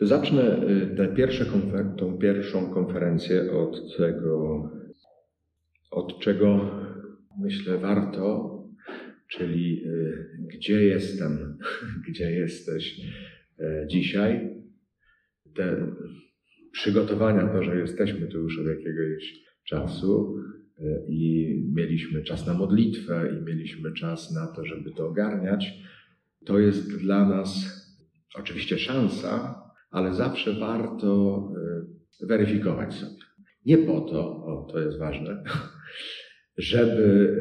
Zacznę y, tę konfer- tą pierwszą konferencję od tego, od czego myślę warto, czyli y, gdzie jestem, gdzie jesteś y, dzisiaj. Te przygotowania, to, że jesteśmy tu już od jakiegoś czasu i mieliśmy czas na modlitwę i mieliśmy czas na to, żeby to ogarniać, to jest dla nas oczywiście szansa, ale zawsze warto y, weryfikować sobie. Nie po to, o to jest ważne, żeby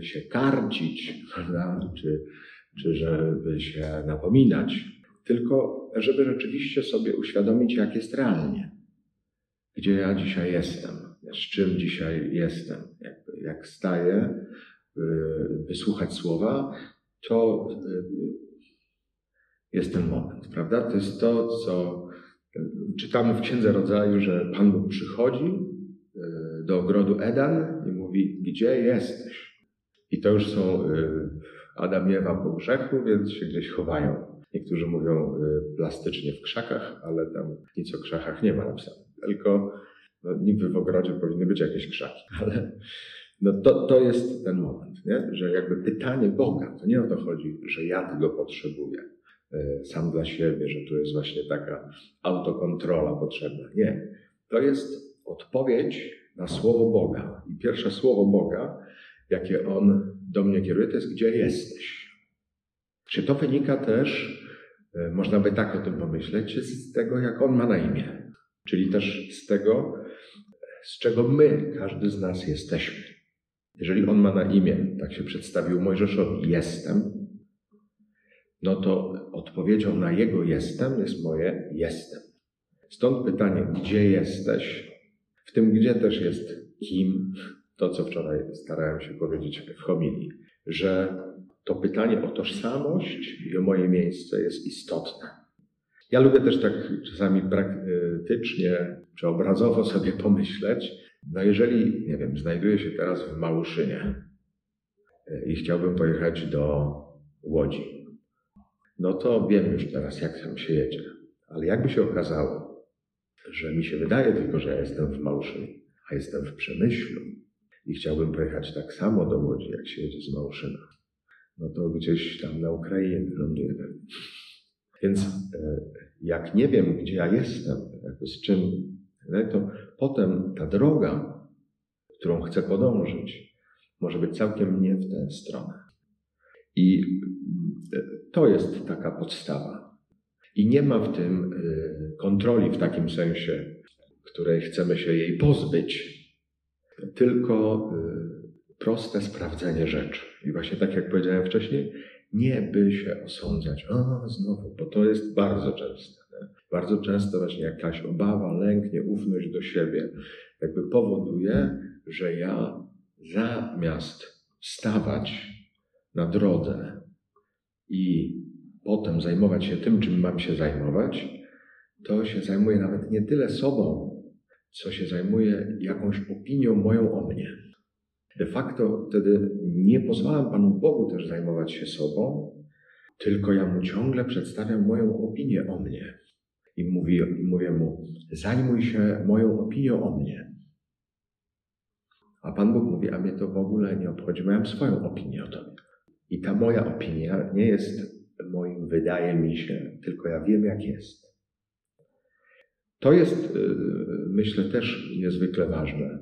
y, się karcić, prawda? Czy, czy żeby się napominać, tylko żeby rzeczywiście sobie uświadomić, jak jest realnie. Gdzie ja dzisiaj jestem, z czym dzisiaj jestem. Jak, jak staję, y, wysłuchać słowa, to jest ten moment, prawda? To jest to, co czytamy w Księdze Rodzaju, że Pan Bóg przychodzi e, do ogrodu Edan i mówi, gdzie jesteś? I to już są e, Adam i Ewa po grzechu, więc się gdzieś chowają. Niektórzy mówią e, plastycznie w krzakach, ale tam nic o krzakach nie ma napisane. Tylko no, niby w ogrodzie powinny być jakieś krzaki, ale no to, to jest ten moment, nie? że jakby pytanie Boga, to nie o to chodzi, że ja tego potrzebuję, E, sam dla siebie, że tu jest właśnie taka autokontrola potrzebna. Nie. To jest odpowiedź na słowo Boga. I pierwsze słowo Boga, jakie On do mnie kieruje, to jest gdzie jesteś. Czy to wynika też, e, można by tak o tym pomyśleć, z tego, jak On ma na imię. Czyli też z tego, z czego my, każdy z nas jesteśmy. Jeżeli On ma na imię, tak się przedstawił Mojżeszowi, jestem, no to odpowiedzią na jego jestem jest moje jestem. Stąd pytanie, gdzie jesteś? W tym gdzie też jest kim, to co wczoraj starałem się powiedzieć w homilii, że to pytanie o tożsamość i o moje miejsce jest istotne. Ja lubię też tak czasami praktycznie czy obrazowo sobie pomyśleć, no jeżeli, nie wiem, znajduję się teraz w Małuszynie i chciałbym pojechać do Łodzi, no to wiem już teraz, jak tam się jedzie. Ale jakby się okazało, że mi się wydaje tylko, że ja jestem w Małszynie, a jestem w Przemyślu i chciałbym pojechać tak samo do Łodzi, jak się jedzie z Małszyna, no to gdzieś tam na Ukrainie ląduję. Więc e, jak nie wiem, gdzie ja jestem, jakby z czym, to potem ta droga, którą chcę podążyć, może być całkiem nie w tę stronę. I to jest taka podstawa. I nie ma w tym y, kontroli w takim sensie, której chcemy się jej pozbyć, tylko y, proste sprawdzenie rzeczy. I właśnie tak jak powiedziałem wcześniej, nie by się osądzać, a znowu, bo to jest bardzo częste. Nie? Bardzo często właśnie jakaś obawa, lęk, nieufność do siebie jakby powoduje, że ja zamiast stawać na drodze i potem zajmować się tym, czym mam się zajmować, to się zajmuje nawet nie tyle sobą, co się zajmuje jakąś opinią moją o mnie. De facto wtedy nie pozwalam Panu Bogu też zajmować się sobą, tylko ja mu ciągle przedstawiam moją opinię o mnie. I mówię, mówię mu, zajmuj się moją opinią o mnie. A Pan Bóg mówi, a mnie to w ogóle nie obchodzi, bo ja mam swoją opinię o Tobie. I ta moja opinia nie jest moim wydaje mi się, tylko ja wiem, jak jest. To jest, y, myślę, też niezwykle ważne,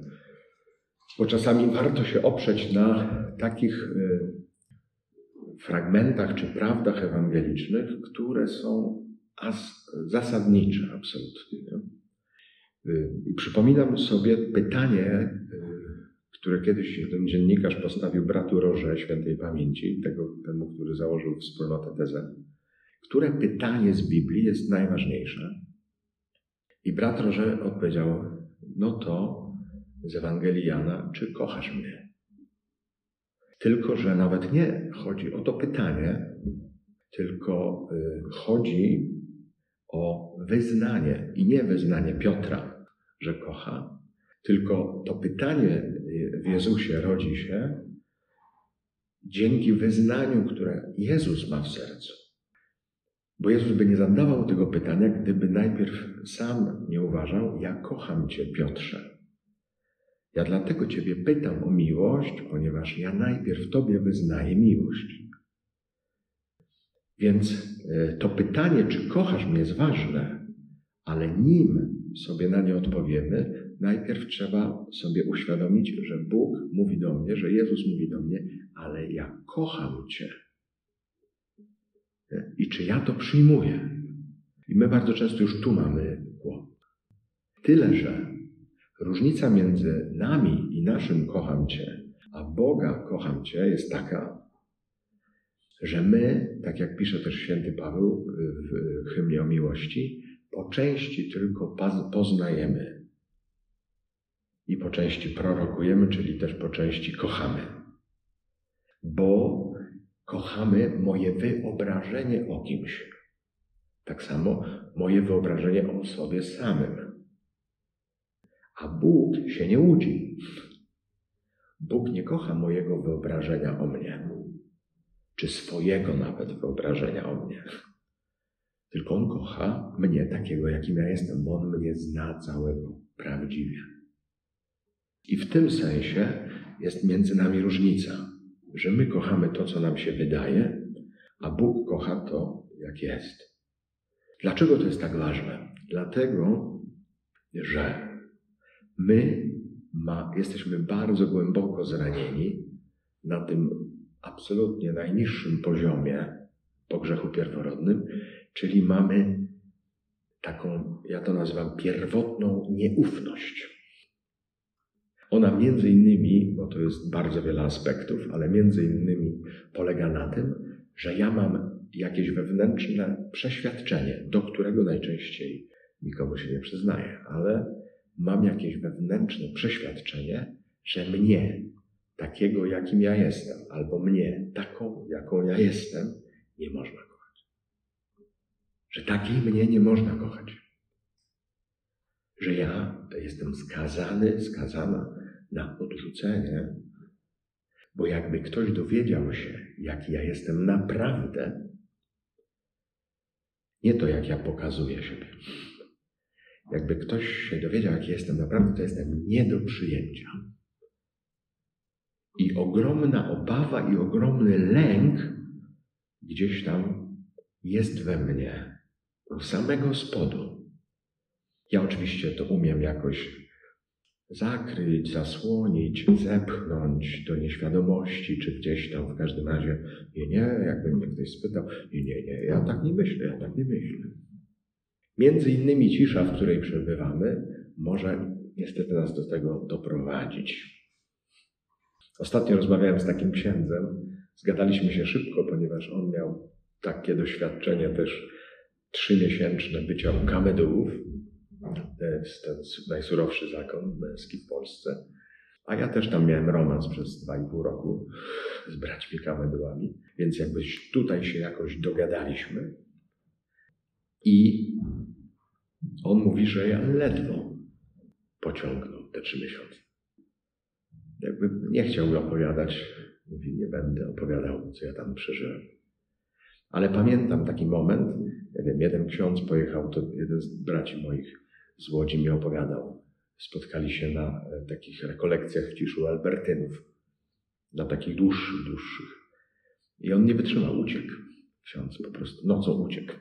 bo czasami warto się oprzeć na takich y, fragmentach czy prawdach ewangelicznych, które są zasadnicze absolutnie. Y, I przypominam sobie pytanie które kiedyś jeden dziennikarz postawił bratu Roże świętej pamięci, tego, temu, który założył wspólnotę tezę. Które pytanie z Biblii jest najważniejsze? I brat Roże odpowiedział, no to z Ewangelii Jana, czy kochasz mnie? Tylko, że nawet nie chodzi o to pytanie, tylko y, chodzi o wyznanie i nie wyznanie Piotra, że kocha, tylko to pytanie w Jezusie rodzi się dzięki wyznaniu, które Jezus ma w sercu. Bo Jezus by nie zadawał tego pytania, gdyby najpierw sam nie uważał: Ja kocham Cię, Piotrze. Ja dlatego Ciebie pytam o miłość, ponieważ ja najpierw Tobie wyznaję miłość. Więc e, to pytanie, czy kochasz mnie, jest ważne, ale nim sobie na nie odpowiemy, najpierw trzeba sobie uświadomić, że Bóg mówi do mnie, że Jezus mówi do mnie, ale ja kocham Cię. I czy ja to przyjmuję? I my bardzo często już tu mamy kłopot. Tyle, że różnica między nami i naszym kocham Cię, a Boga kocham Cię jest taka, że my, tak jak pisze też święty Paweł w hymnie o miłości, po części tylko poznajemy i po części prorokujemy, czyli też po części kochamy. Bo kochamy moje wyobrażenie o kimś. Tak samo moje wyobrażenie o sobie samym. A Bóg się nie łudzi. Bóg nie kocha mojego wyobrażenia o mnie, czy swojego nawet wyobrażenia o mnie. Tylko On kocha mnie takiego, jakim ja jestem, bo On mnie zna całego prawdziwie. I w tym sensie jest między nami różnica że my kochamy to, co nam się wydaje, a Bóg kocha to, jak jest. Dlaczego to jest tak ważne? Dlatego, że my ma, jesteśmy bardzo głęboko zranieni na tym absolutnie najniższym poziomie po grzechu pierworodnym, czyli mamy taką, ja to nazywam pierwotną nieufność. Ona między innymi, bo to jest bardzo wiele aspektów, ale między innymi polega na tym, że ja mam jakieś wewnętrzne przeświadczenie, do którego najczęściej nikomu się nie przyznaję, ale mam jakieś wewnętrzne przeświadczenie, że mnie, takiego jakim ja jestem, albo mnie, taką jaką ja jestem, nie można kochać. Że takiej mnie nie można kochać że ja jestem skazany, skazana na odrzucenie, bo jakby ktoś dowiedział się, jaki ja jestem naprawdę, nie to jak ja pokazuję siebie. Jakby ktoś się dowiedział, jaki jestem naprawdę, to jestem nie do przyjęcia. I ogromna obawa i ogromny lęk gdzieś tam jest we mnie, u samego spodu. Ja oczywiście to umiem jakoś zakryć, zasłonić, zepchnąć do nieświadomości, czy gdzieś tam w każdym razie, nie, nie, jakby mnie ktoś spytał, nie, nie, nie, ja tak nie myślę, ja tak nie myślę. Między innymi cisza, w której przebywamy, może niestety nas do tego doprowadzić. Ostatnio rozmawiałem z takim księdzem, zgadaliśmy się szybko, ponieważ on miał takie doświadczenie też trzymiesięczne bycia u kamedułów, ten najsurowszy zakon męski w Polsce. A ja też tam miałem romans przez dwa i pół roku z braćmi kamedułami, więc jakbyś tutaj się jakoś dogadaliśmy. I on mówi, że ja ledwo pociągnął te trzy miesiące. Jakby nie chciał opowiadać, mówi, nie będę opowiadał, co ja tam przeżyłem. Ale pamiętam taki moment, nie wiem, jeden ksiądz pojechał, to jeden z braci moich z Łodzi mi opowiadał. Spotkali się na e, takich rekolekcjach w Ciszu Albertynów, na takich dłuższych, dłuższych. I on nie wytrzymał, uciekł. Ksiądz po prostu nocą uciekł.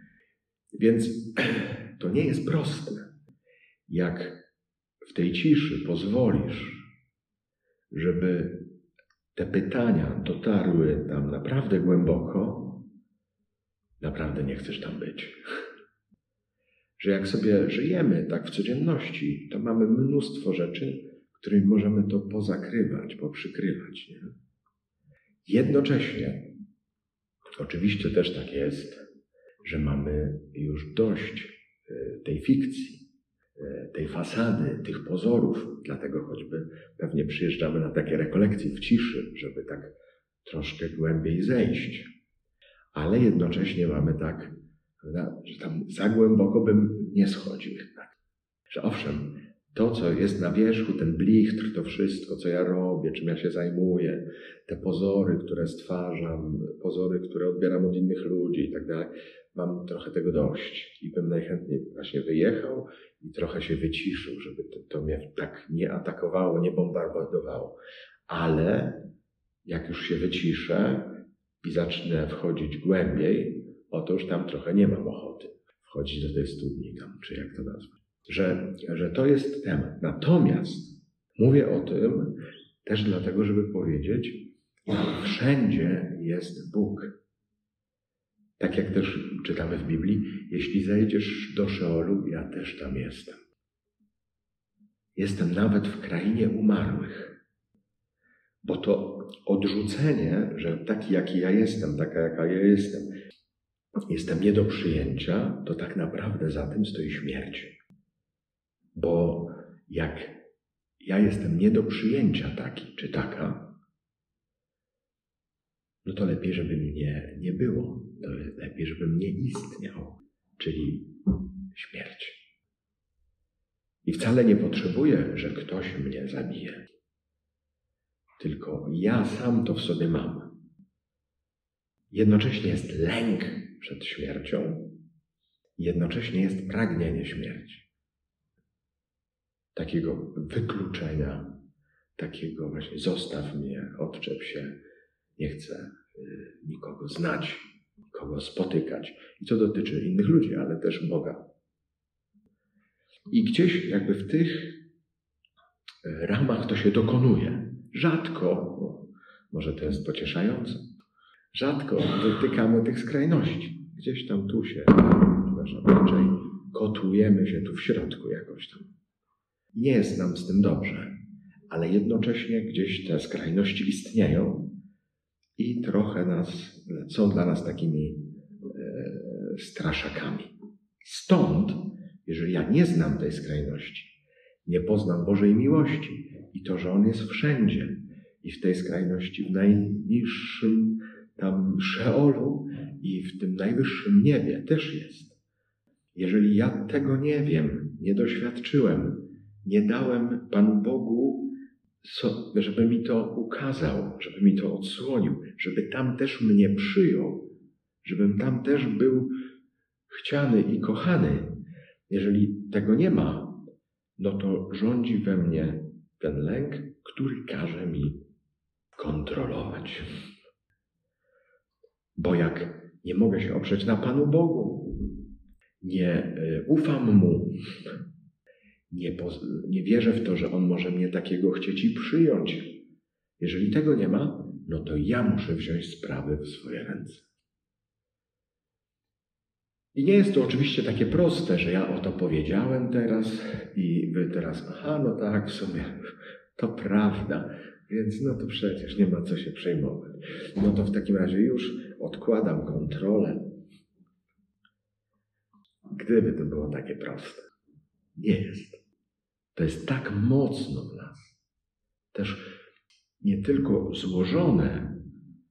Więc to nie jest proste. Jak w tej ciszy pozwolisz, żeby te pytania dotarły tam naprawdę głęboko, naprawdę nie chcesz tam być że jak sobie żyjemy tak w codzienności, to mamy mnóstwo rzeczy, którymi możemy to pozakrywać, poprzykrywać. Nie? Jednocześnie, oczywiście też tak jest, że mamy już dość e, tej fikcji, e, tej fasady, tych pozorów, dlatego choćby pewnie przyjeżdżamy na takie rekolekcje w ciszy, żeby tak troszkę głębiej zejść. Ale jednocześnie mamy tak Prawda? Że tam za głęboko bym nie schodził jednak. Że owszem, To, co jest na wierzchu, ten blichtr, to wszystko, co ja robię, czym ja się zajmuję, te pozory, które stwarzam, pozory, które odbieram od innych ludzi i tak dalej, mam trochę tego dość i bym najchętniej właśnie wyjechał i trochę się wyciszył, żeby to, to mnie tak nie atakowało, nie bombardowało. Ale jak już się wyciszę i zacznę wchodzić głębiej, otóż tam trochę nie mam ochoty wchodzić do tej studni tam, czy jak to nazwać. Że, że to jest temat. Natomiast mówię o tym też dlatego, żeby powiedzieć, wszędzie jest Bóg. Tak jak też czytamy w Biblii, jeśli zejdziesz do Szeolu, ja też tam jestem. Jestem nawet w krainie umarłych. Bo to odrzucenie, że taki jaki ja jestem, taka jaka ja jestem, jestem nie do przyjęcia, to tak naprawdę za tym stoi śmierć. Bo jak ja jestem nie do przyjęcia taki czy taka, no to lepiej, żeby mnie nie było. To lepiej, żebym nie istniał, czyli śmierć. I wcale nie potrzebuję, że ktoś mnie zabije. Tylko ja sam to w sobie mam. Jednocześnie jest lęk przed śmiercią, jednocześnie jest pragnienie śmierci. Takiego wykluczenia, takiego właśnie zostaw mnie, odczep się, nie chcę y, nikogo znać, nikogo spotykać. I to dotyczy innych ludzi, ale też Boga. I gdzieś jakby w tych y, ramach to się dokonuje. Rzadko, może to jest pocieszające, rzadko dotykamy tych skrajności. Gdzieś tam tu się, przepraszam, raczej kotujemy się tu w środku jakoś tam. Nie jest nam z tym dobrze, ale jednocześnie gdzieś te skrajności istnieją i trochę nas, są dla nas takimi e, straszakami. Stąd, jeżeli ja nie znam tej skrajności, nie poznam Bożej miłości i to, że On jest wszędzie i w tej skrajności, w najniższym tam Szeolu i w tym najwyższym niebie też jest. Jeżeli ja tego nie wiem, nie doświadczyłem, nie dałem Panu Bogu żeby mi to ukazał, żeby mi to odsłonił, żeby tam też mnie przyjął, żebym tam też był chciany i kochany. Jeżeli tego nie ma, no to rządzi we mnie ten lęk, który każe mi kontrolować. Bo jak nie mogę się oprzeć na Panu Bogu, nie e, ufam Mu, nie, nie wierzę w to, że On może mnie takiego chcieć i przyjąć. Jeżeli tego nie ma, no to ja muszę wziąć sprawy w swoje ręce. I nie jest to oczywiście takie proste, że ja o to powiedziałem teraz i wy teraz, aha, no tak, w sumie to prawda, więc no to przecież nie ma co się przejmować. No to w takim razie już odkładam kontrolę. Gdyby to było takie proste. Nie jest. To jest tak mocno w nas. Też nie tylko złożone,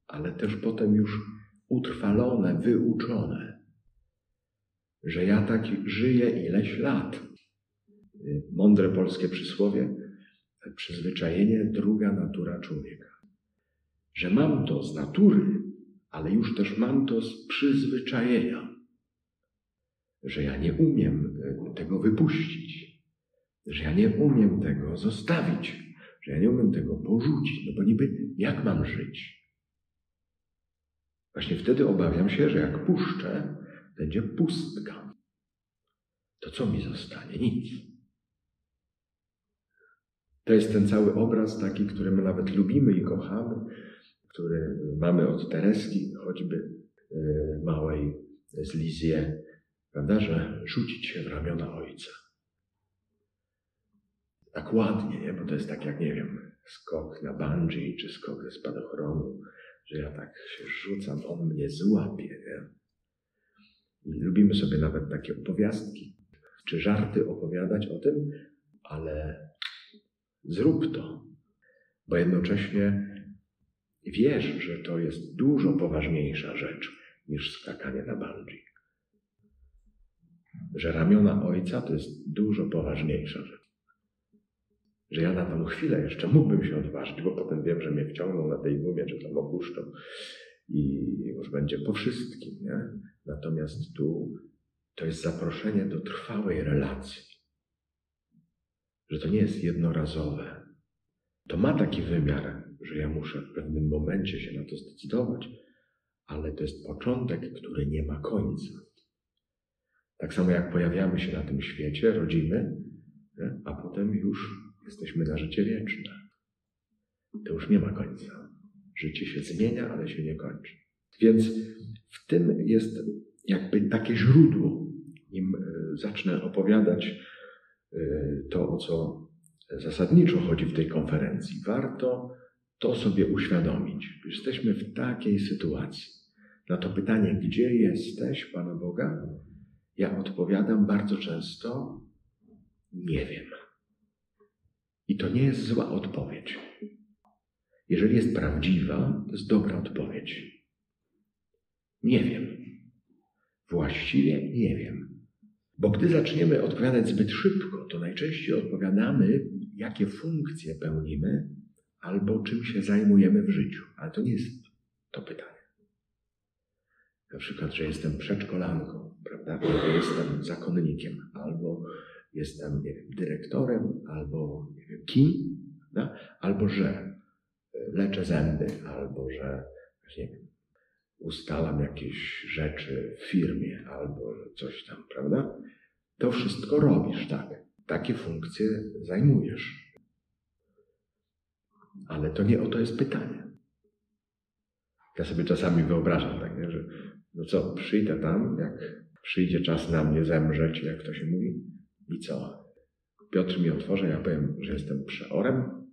ale też potem już utrwalone, wyuczone, że ja tak żyję ileś lat. Mądre polskie przysłowie, przyzwyczajenie, druga natura człowieka. Że mam to z natury, ale już też mam to z przyzwyczajenia. Że ja nie umiem tego wypuścić że ja nie umiem tego zostawić, że ja nie umiem tego porzucić, no bo niby jak mam żyć? Właśnie wtedy obawiam się, że jak puszczę, będzie pustka. To co mi zostanie? Nic. To jest ten cały obraz taki, który my nawet lubimy i kochamy, który mamy od Tereski, choćby e, małej z Lizie, prawda, że rzucić się w ramiona ojca tak ładnie, nie? bo to jest tak jak, nie wiem, skok na bungee czy skok ze spadochronu, że ja tak się rzucam, on mnie złapie. Nie? I lubimy sobie nawet takie opowiastki czy żarty opowiadać o tym, ale zrób to, bo jednocześnie wiesz, że to jest dużo poważniejsza rzecz niż skakanie na bungee. Że ramiona ojca to jest dużo poważniejsza rzecz. że ja na tą chwilę jeszcze mógłbym się odważyć, bo potem wiem, że mnie wciągną na tej gumie, czy tam opuszczą i już będzie po wszystkim. Nie? Natomiast tu to jest zaproszenie do trwałej relacji. Że to nie jest jednorazowe. To ma taki wymiar, że ja muszę w pewnym momencie się na to zdecydować, ale to jest początek, który nie ma końca. Tak samo jak pojawiamy się na tym świecie, rodzimy, a potem już jesteśmy na życie wieczne. To już nie ma końca. Życie się zmienia, ale się nie kończy. Więc w tym jest jakby takie źródło. Nim e, zacznę opowiadać e, to, o co zasadniczo chodzi w tej konferencji, warto to sobie uświadomić. Jesteśmy w takiej sytuacji. Na to pytanie, gdzie jesteś, Pana Boga, ja odpowiadam bardzo często, nie wiem. I to nie jest zła odpowiedź. Jeżeli jest prawdziwa, to jest dobra odpowiedź. Nie wiem. Właściwie nie wiem. Bo gdy zaczniemy odpowiadać zbyt szybko, to najczęściej odpowiadamy, jakie funkcje pełnimy albo czym się zajmujemy w życiu. Ale to nie jest to pytanie. Na przykład, że jestem przedszkolanką, prawda? Albo jestem zakonnikiem, albo jestem nie wiem, dyrektorem, albo nie wiem kim, prawda? albo że leczę zęby, albo że nie wiem, ustalam jakieś rzeczy w firmie, albo coś tam, prawda? To wszystko robisz, tak. Takie funkcje zajmujesz. Ale to nie o to jest pytanie. Ja sobie czasami wyobrażam, tak, nie? że no co, przyjdę tam, jak przyjdzie czas na mnie zemrzeć, jak to się mówi, i co? Piotr mi otworzy, ja powiem, że jestem przeorem,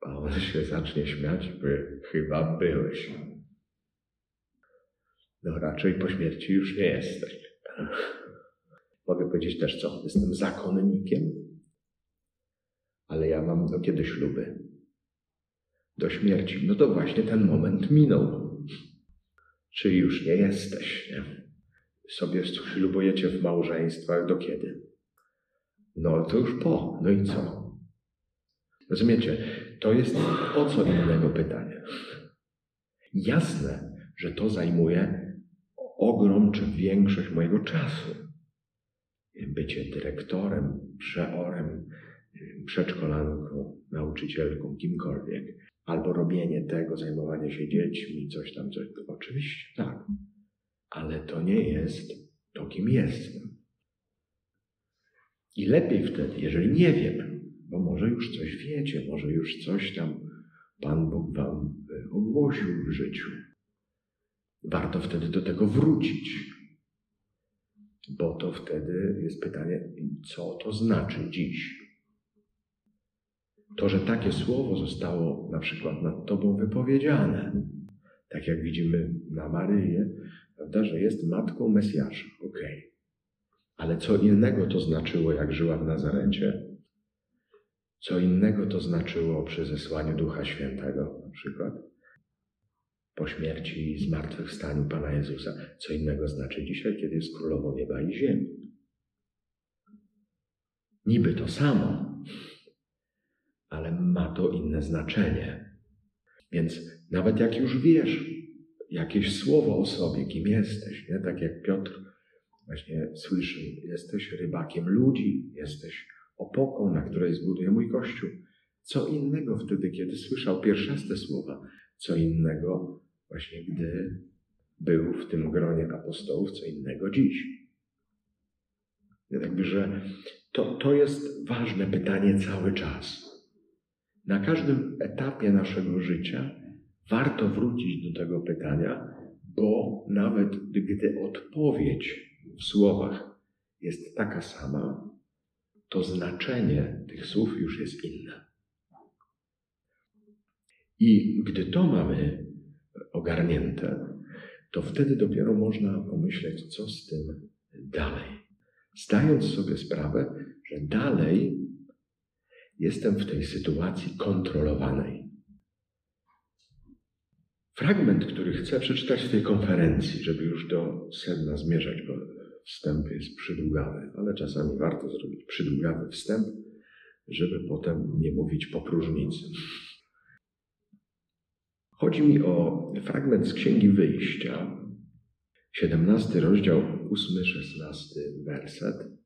a on się zacznie śmiać, by chyba byłeś. No raczej po śmierci już nie jesteś. Mogę powiedzieć też co? Jestem zakonnikiem, ale ja mam do kiedy śluby? Do śmierci. No to właśnie ten moment minął. Czyli już nie jesteś. Nie? Sobie ślubujecie w małżeństwach do kiedy? No to już po. No i co? Rozumiecie? To jest o co innego pytanie. Jasne, że to zajmuje ogrom czy większość mojego czasu. Bycie dyrektorem, przeorem, przedszkolanką, nauczycielką, kimkolwiek. Albo robienie tego, zajmowanie się dziećmi, coś tam, coś. Oczywiście tak. Ale to nie jest to, kim jestem. I lepiej wtedy, jeżeli nie wiem, bo może już coś wiecie, może już coś tam Pan Bóg Wam ogłosił w życiu. Warto wtedy do tego wrócić, bo to wtedy jest pytanie, co to znaczy dziś. To, że takie słowo zostało na przykład nad Tobą wypowiedziane, tak jak widzimy na Maryję, prawda, że jest matką Mesjasza, okej. Okay. Ale co innego to znaczyło, jak żyła w Nazarecie, co innego to znaczyło przy zesłaniu Ducha Świętego, na przykład po śmierci i zmartwychwstaniu Pana Jezusa. Co innego znaczy dzisiaj, kiedy jest królową nieba i ziemi. Niby to samo, ale ma to inne znaczenie. Więc nawet jak już wiesz jakieś słowo o sobie, kim jesteś, nie? tak jak Piotr właśnie słyszy, jesteś rybakiem ludzi, jesteś opoką, na której zbuduje mój Kościół. Co innego wtedy, kiedy słyszał pierwszaste słowa, co innego właśnie gdy był w tym gronie apostołów, co innego dziś. Jakby, że to, to jest ważne pytanie cały czas. Na każdym etapie naszego życia warto wrócić do tego pytania, bo nawet gdy odpowiedź w słowach jest taka sama, to znaczenie tych słów już jest inne. I gdy to mamy ogarnięte, to wtedy dopiero można pomyśleć, co z tym dalej. Zdając sobie sprawę, że dalej jestem w tej sytuacji kontrolowanej. Fragment, który chcę przeczytać w tej konferencji, żeby już do sedna zmierzać, bo wstęp jest przydługawy, ale czasami warto zrobić przydługawy wstęp, żeby potem nie mówić po próżnicy. Chodzi mi o fragment z Księgi Wyjścia, 17 rozdział, 8-16 werset.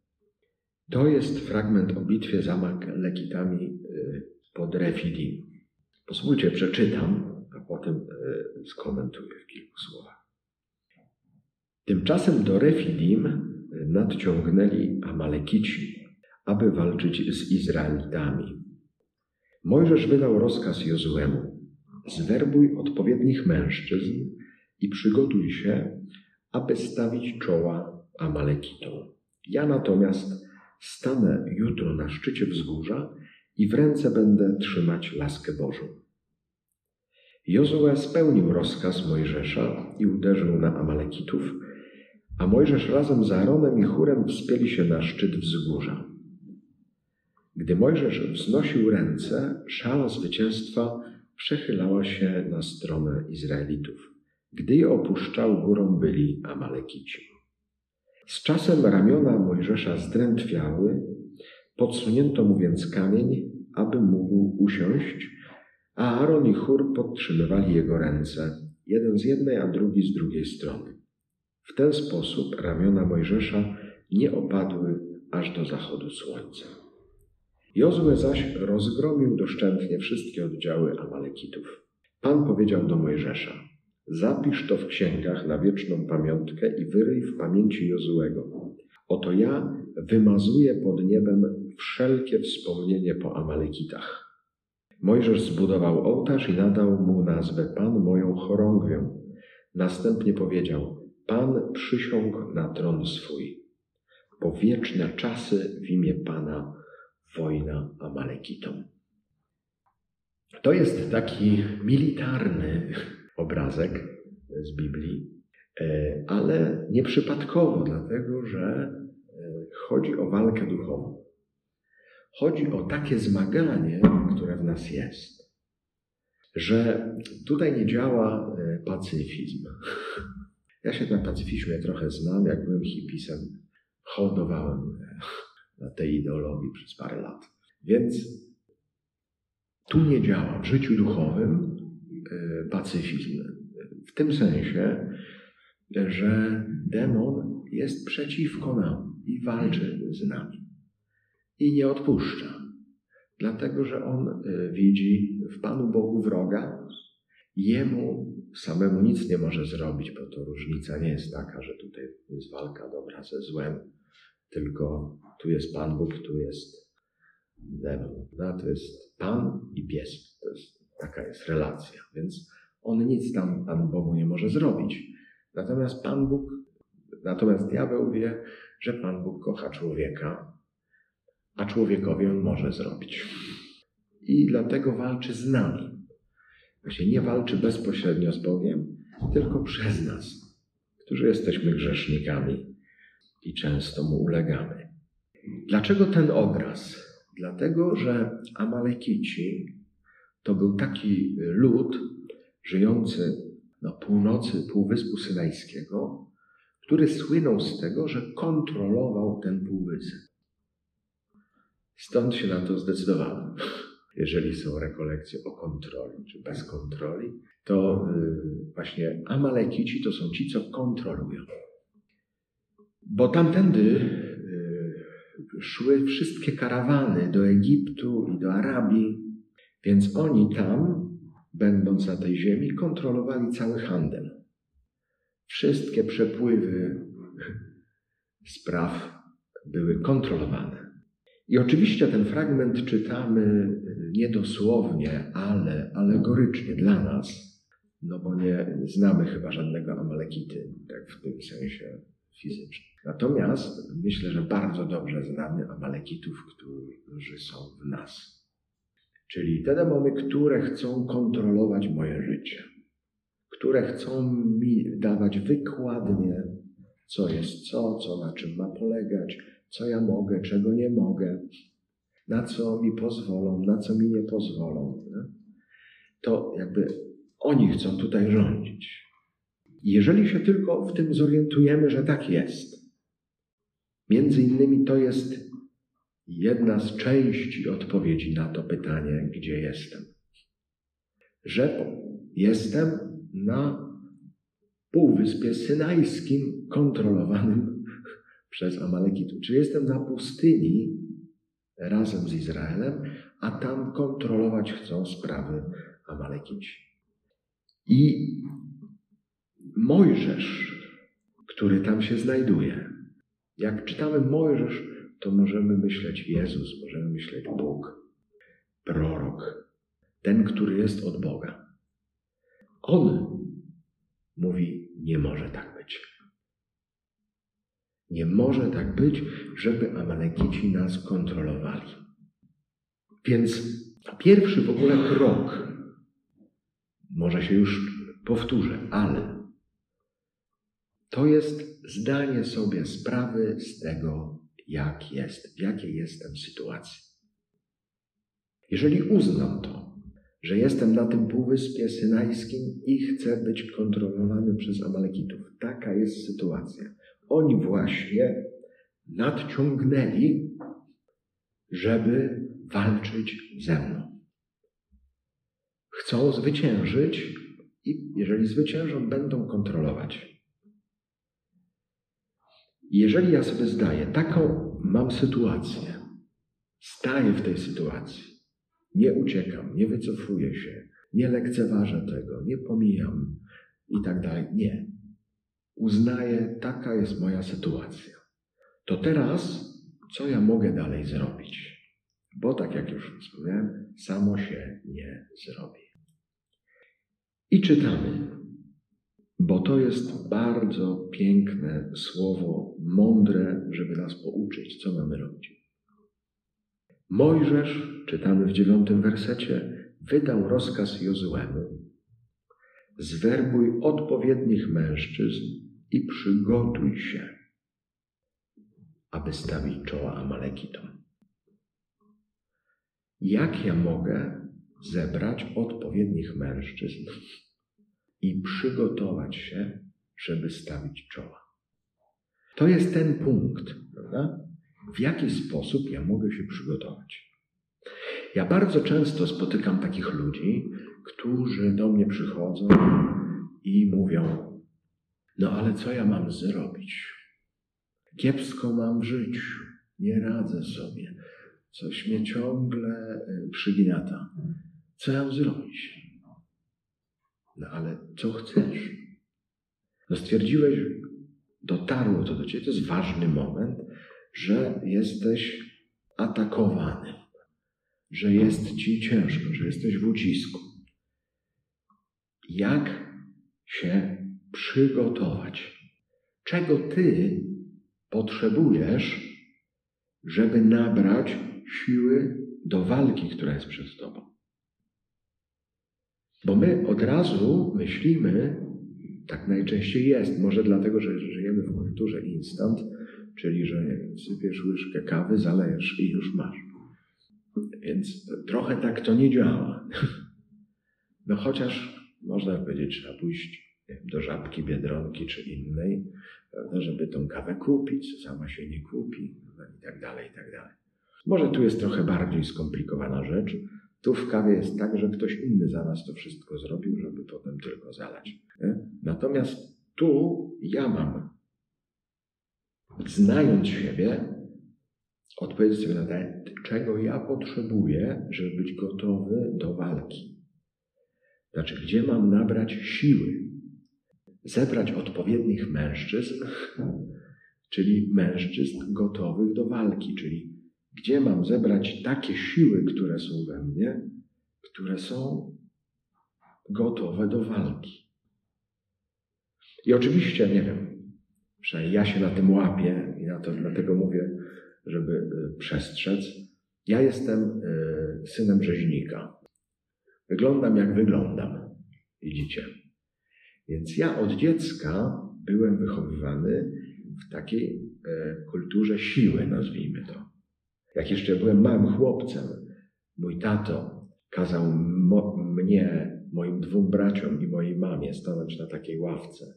To jest fragment o bitwie z Amalekitami y, pod Refidim. Pozwólcie, przeczytam, a potem y, skomentuję w kilku słowach. Tymczasem do Refidim y, nadciągnęli Amalekici, aby walczyć z Izraelitami. Mojżesz wydał rozkaz Jozuemu: Zwerbuj odpowiednich mężczyzn i przygotuj się, aby stawić czoła Amalekitom. Ja natomiast stanę jutro na szczycie wzgórza i w ręce będę trzymać laskę Bożą. Jozue spełnił rozkaz Mojżesza i uderzył na Amalekitów, a Mojżesz razem z Aaronem i Chórem wspięli się na szczyt wzgórza. Gdy Mojżesz wznosił ręce, szala zwycięstwa przechylała się na stronę Izraelitów. Gdy je opuszczał, górą byli Amalekici. Z czasem ramiona Mojżesza zdrętwiały, podsunięto mu więc kamień, aby mógł usiąść, a Aaron i Chór podtrzymywali jego ręce, jeden z jednej, a drugi z drugiej strony. W ten sposób ramiona Mojżesza nie opadły aż do zachodu słońca. Jozue zaś rozgromił doszczętnie wszystkie oddziały Amalekitów. Pan powiedział do Mojżesza – Zapisz to w księgach na wieczną pamiątkę i wyryj w pamięci Jozułego. Oto ja wymazuję pod niebem wszelkie wspomnienie po Amalekitach. Mojżesz zbudował ołtarz i nadał mu nazwę Pan moją chorągwią. Następnie powiedział: Pan przysiągł na tron swój. Po wieczne czasy w imię Pana wojna Amalekitom. To jest taki militarny obrazek z Biblii, e, ale nieprzypadkowo, dlatego że e, chodzi o walkę duchową. Chodzi o takie zmaganie, które w nas jest. Że tutaj nie działa e, pacyfizm. Ja się na pacyfizmie trochę znam, jak byłem hipisem, hołdowałem na tej ideologii przez parę lat. Więc tu nie działa. W życiu duchowym pacyfizm. W tym sensie, że demon jest przeciwko nam i walczy z nami. I nie odpuszcza. Dlatego, że on e, widzi w Panu Bogu wroga, jemu samemu nic nie może zrobić, bo to różnica nie jest taka, że tutaj jest walka dobra ze złem, tylko tu jest Pan Bóg, tu jest demon. No, to jest Pan i pies. To jest Taka jest relacja. Więc on nic tam Panu Bogu nie może zrobić. Natomiast Pan Bóg, natomiast diabeł wie, że Pan Bóg kocha człowieka, a człowiekowi on może zrobić. I dlatego walczy z nami. Właśnie nie walczy bezpośrednio z Bogiem, tylko przez nas, którzy jesteśmy grzesznikami i często mu ulegamy. Dlaczego ten obraz? Dlatego, że Amalekici to był taki lud żyjący na północy Półwyspu Synajskiego, który słynął z tego, że kontrolował ten półwysep. Stąd się na to zdecydowałem. Jeżeli są rekolekcje o kontroli czy bez kontroli, to y, właśnie Amalekici to są ci, co kontrolują. Bo tamtędy y, szły wszystkie karawany do Egiptu i do Arabii, więc oni tam, będąc na tej ziemi, kontrolowali cały handel. Wszystkie przepływy spraw były kontrolowane. I oczywiście ten fragment czytamy niedosłownie, ale alegorycznie dla nas, no bo nie znamy chyba żadnego Amalekity, tak w tym sensie fizycznym. Natomiast myślę, że bardzo dobrze znamy Amalekitów, którzy są w nas. Czyli te demony, które chcą kontrolować moje życie, które chcą mi dawać wykładnie, co jest co, co na czym ma polegać, co ja mogę, czego nie mogę, na co mi pozwolą, na co mi nie pozwolą. Nie? To jakby oni chcą tutaj rządzić. Jeżeli się tylko w tym zorientujemy, że tak jest, między innymi to jest jedna z części odpowiedzi na to pytanie, gdzie jestem. Że jestem na Półwyspie Synajskim kontrolowanym przez Amalekitów. Czy jestem na pustyni razem z Izraelem, a tam kontrolować chcą sprawy Amalekici. I Mojżesz, który tam się znajduje, jak czytamy Mojżesz, to możemy myśleć Jezus, możemy myśleć Bóg, prorok, ten, który jest od Boga. On mówi, nie może tak być. Nie może tak być, żeby Amalekici nas kontrolowali. Więc pierwszy w ogóle krok, może się już powtórzę, ale to jest zdanie sobie sprawy z tego, jak jest, w jakiej jestem sytuacji. Jeżeli uznam to, że jestem na tym półwyspie synajskim i chcę być kontrolowany przez Amalekitów, taka jest sytuacja. Oni właśnie nadciągnęli, żeby walczyć ze mną. Chcą zwyciężyć i jeżeli zwyciężą, będą kontrolować. Jeżeli ja sobie zdaję, taką mam sytuację, staję w tej sytuacji, nie uciekam, nie wycofuję się, nie lekceważę tego, nie pomijam i tak dalej. Nie. Uznaję, taka jest moja sytuacja. To teraz, co ja mogę dalej zrobić? Bo tak jak już wspomniałem, samo się nie zrobi. I czytamy, bo to jest bardzo piękne słowo, mądre, żeby nas pouczyć, co mamy robić. Mojżesz, czytamy w dziewiątym wersecie, wydał rozkaz Jozuemu: Zwerbuj odpowiednich mężczyzn i przygotuj się, aby stawić czoła Amalekitom. Jak ja mogę zebrać odpowiednich mężczyzn i przygotować się, żeby stawić czoła? To jest ten punkt, prawda? W jaki sposób ja mogę się przygotować? Ja bardzo często spotykam takich ludzi, którzy do mnie przychodzą i mówią: No ale co ja mam zrobić? Kiepsko mam w życiu, nie radzę sobie, coś mnie ciągle e, przygniata. Co ja mam zrobić? No ale co chcesz? No stwierdziłeś, dotarło to do ciebie, to jest ważny moment, że jesteś atakowany, że jest ci ciężko, że jesteś w ucisku. Jak się przygotować? Czego ty potrzebujesz, żeby nabrać siły do walki, która jest przed tobą? Bo my od razu myślimy, tak najczęściej jest, może dlatego, że żyjemy w kulturze instant, czyli że sypiesz łyżkę kawy, zalejesz i już masz. Więc trochę tak to nie działa. No chociaż można powiedzieć, trzeba pójść do żabki, biedronki czy innej, prawda, żeby tą kawę kupić, sama się nie kupi i tak dalej, i tak dalej. Może tu jest trochę bardziej skomplikowana rzecz. Tu w kawie jest tak, że ktoś inny za nas to wszystko zrobił, żeby potem tylko zalać. Nie? Natomiast tu ja mam, znając siebie, odpowiedzieć sobie na pytanie, czego ja potrzebuję, żeby być gotowy do walki. Znaczy, gdzie mam nabrać siły? Zebrać odpowiednich mężczyzn, czyli mężczyzn gotowych do walki, czyli gdzie mam zebrać takie siły, które są we mnie, które są gotowe do walki. I oczywiście, nie wiem, przynajmniej ja się na tym łapię i na to, dlatego mówię, żeby y, przestrzec. Ja jestem y, synem rzeźnika. Wyglądam jak wyglądam, widzicie. Więc ja od dziecka byłem wychowywany w takiej y, kulturze siły, nazwijmy to. Jak jeszcze byłem małym chłopcem, mój tato kazał mnie, moim dwóm braciom i mojej mamie stanąć na takiej ławce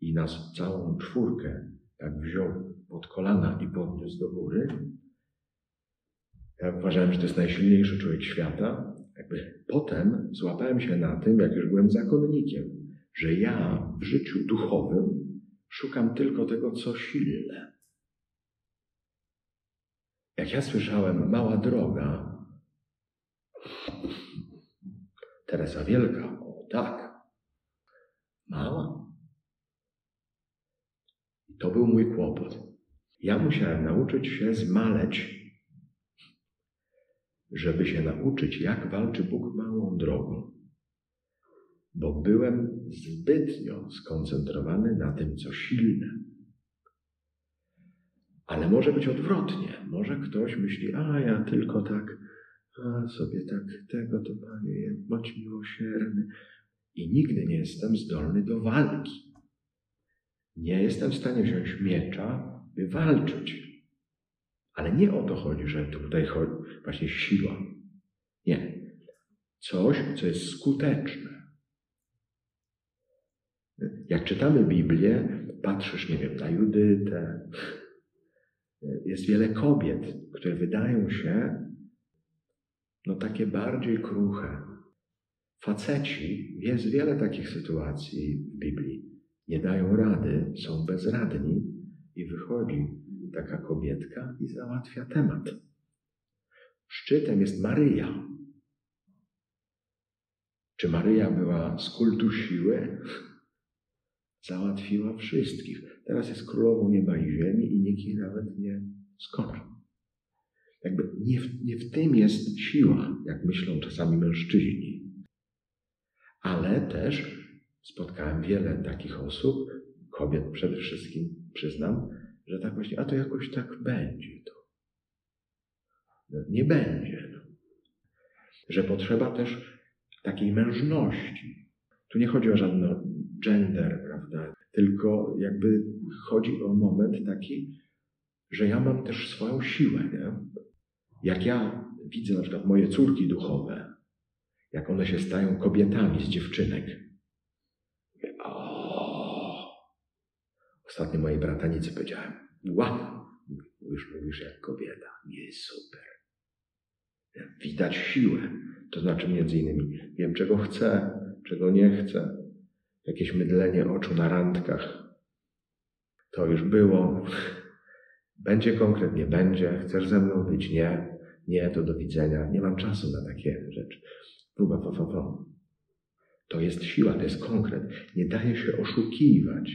i nas całą czwórkę tak wziął pod kolana i podniósł do góry Ja uważałem, że to jest najsilniejszy człowiek świata. Jakby potem złapałem się na tym, jak już byłem zakonnikiem, że ja w życiu duchowym szukam tylko tego, co silne. Jak ja słyszałem, mała droga, Teresa Wielka, o tak, mała. To był mój kłopot. Ja musiałem nauczyć się zmaleć, żeby się nauczyć, jak walczy Bóg małą drogą. Bo byłem zbytnio skoncentrowany na tym, co silne. Ale może być odwrotnie. Może ktoś myśli, a ja tylko tak, a sobie tak, tego to Panie, bądź miłosierny. I nigdy nie jestem zdolny do walki. Nie jestem w stanie wziąć miecza, by walczyć. Ale nie o to chodzi, że tutaj chodzi właśnie siła. Nie. Coś, co jest skuteczne. Jak czytamy Biblię, patrzysz, nie wiem, na Judytę, jest wiele kobiet, które wydają się no takie bardziej kruche. Faceci, jest wiele takich sytuacji w Biblii. Nie dają rady, są bezradni i wychodzi taka kobietka i załatwia temat. Szczytem jest Maryja. Czy Maryja była z kultu siły? Załatwiła wszystkich. Teraz jest królową nieba i ziemi i nikt jej nawet nie skoczy. Jakby nie w, nie w tym jest siła, jak myślą czasami mężczyźni. Ale też spotkałem wiele takich osób, kobiet przede wszystkim, przyznam, że tak właśnie, a to jakoś tak będzie to. No, nie będzie. No. Że potrzeba też takiej mężności. Tu nie chodzi o żadny gender, prawda? Tylko jakby chodzi o moment taki, że ja mam też swoją siłę, nie? Jak ja widzę na przykład moje córki duchowe, jak one się stają kobietami z dziewczynek. O! Ostatnio mojej bratanicy powiedziałem, wow, już mówisz jak kobieta, nie super. Widać siłę, to znaczy między innymi wiem czego chcę, czego nie chcę. Jakieś mydlenie oczu na randkach. To już było. Będzie konkretnie, będzie. Chcesz ze mną być? Nie. Nie, to do widzenia. Nie mam czasu na takie rzeczy. Próba, fa, fa, fa. To jest siła, to jest konkret. Nie daje się oszukiwać.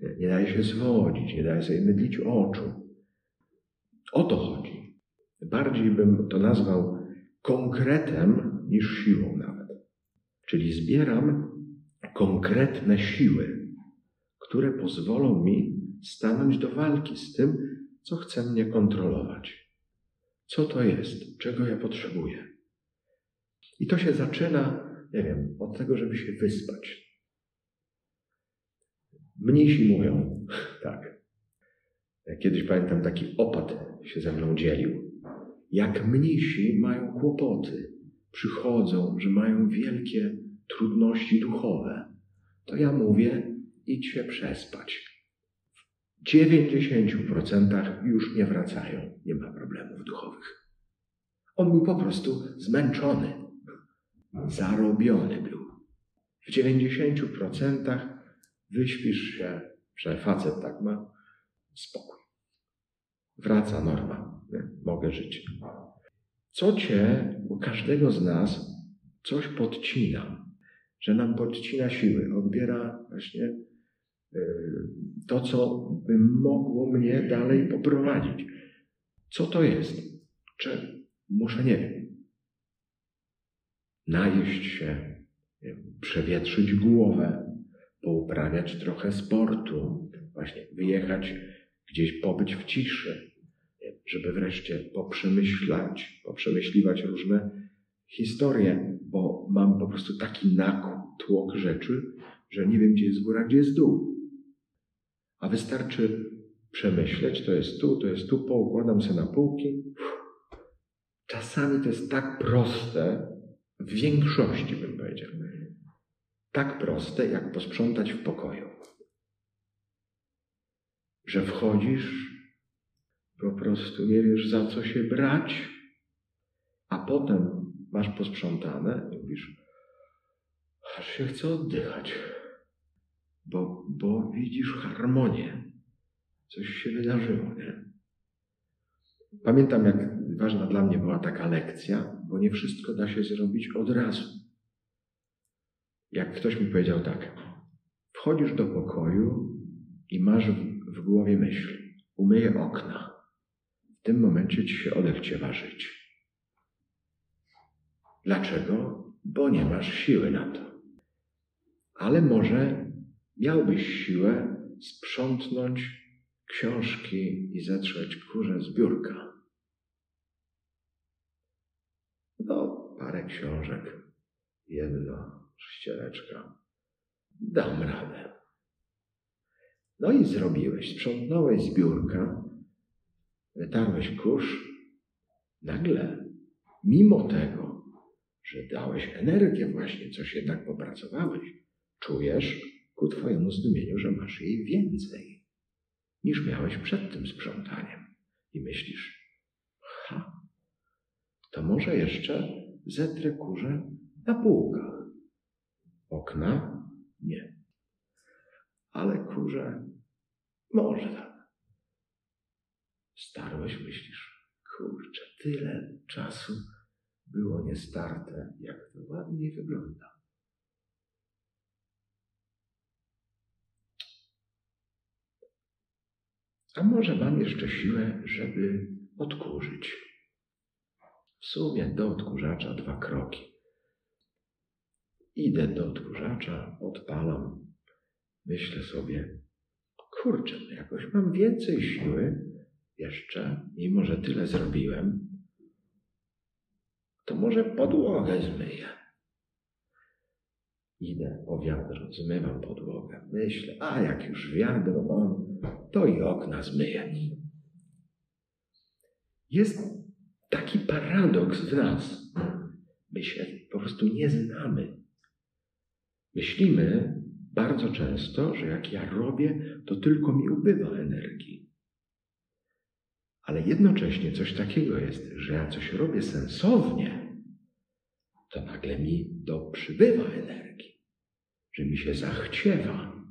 Nie, nie daje się zwodzić, nie daje sobie mydlić oczu. O to chodzi. Bardziej bym to nazwał konkretem niż siłą nawet. Czyli zbieram konkretne siły, które pozwolą mi stanąć do walki z tym, co chce mnie kontrolować. Co to jest? Czego ja potrzebuję? I to się zaczyna, nie wiem, od tego, żeby się wyspać. Mnisi mówią, tak. Kiedyś pamiętam, taki opat się ze mną dzielił. Jak mnisi mają kłopoty, przychodzą, że mają wielkie trudności duchowe, to ja mówię, idź się przespać. W 90% już nie wracają, nie ma problemów duchowych. On był po prostu zmęczony, zarobiony był. W 90% wyśpisz się, że facet tak ma, spokój. Wraca norma, nie? mogę żyć. Co cię, u każdego z nas, coś podcina, że nam podcina siły, odbiera właśnie y, to, co by mogło mnie dalej poprowadzić. Co to jest? Czy muszę, nie wiem, najeść się, przewietrzyć głowę, pouprawiać trochę sportu, właśnie wyjechać gdzieś, pobyć w ciszy, żeby wreszcie poprzemyślać, poprzemyśliwać różne historie, bo mam po prostu taki natłok rzeczy, że nie wiem, gdzie jest góra, gdzie jest dół. A wystarczy przemyśleć, to jest tu, to jest tu, poukładam sobie na półki. Czasami to jest tak proste, w większości bym powiedział, tak proste, jak posprzątać w pokoju. Że wchodzisz, po prostu nie wiesz za co się brać, a potem masz posprzątane i mówisz, aż się chce oddychać, bo, bo widzisz harmonię. Coś się wydarzyło, nie? Pamiętam, jak ważna dla mnie była taka lekcja, bo nie wszystko da się zrobić od razu. Jak ktoś mi powiedział tak, wchodzisz do pokoju i masz w, w głowie myśl, umyję okna. W tym momencie ci się odechciewa żyć. Dlaczego? Bo nie masz siły na to. Ale może miałbyś siłę sprzątnąć książki i zetrzeć kurze z biurka. No, parę książek, jedno, ściereczka. Dam radę. No i zrobiłeś, sprzątnąłeś z biurka, wytarłeś kurz. Nagle, mimo tego, że dałeś energię właśnie, coś jednak popracowałeś, czujesz ku twojemu zdumieniu, że masz jej więcej niż miałeś przed tym sprzątaniem. I myślisz, ha, to może jeszcze zetrę kurze na półkach. Okna? Nie. Ale kurze może tak. Starłeś, myślisz, kurczę, tyle czasu było niestarte, jak to ładnie wygląda. A może mam jeszcze siłę, żeby odkurzyć. W sumie do odkurzacza dwa kroki. Idę do odkurzacza, odpalam. Myślę sobie, kurczę, jakoś mam więcej siły jeszcze, mimo że tyle zrobiłem, to może podłogę zmyję. Idę po wiadro, zmywam podłogę. Myślę, a jak już wiadro mam, to i okna zmyję. Jest taki paradoks w nas. My się po prostu nie znamy. Myślimy bardzo często, że jak ja robię, to tylko mi ubywa energii. Ale jednocześnie coś takiego jest, że ja coś robię sensownie, to nagle mi do przybywa energii, że mi się zachciewa.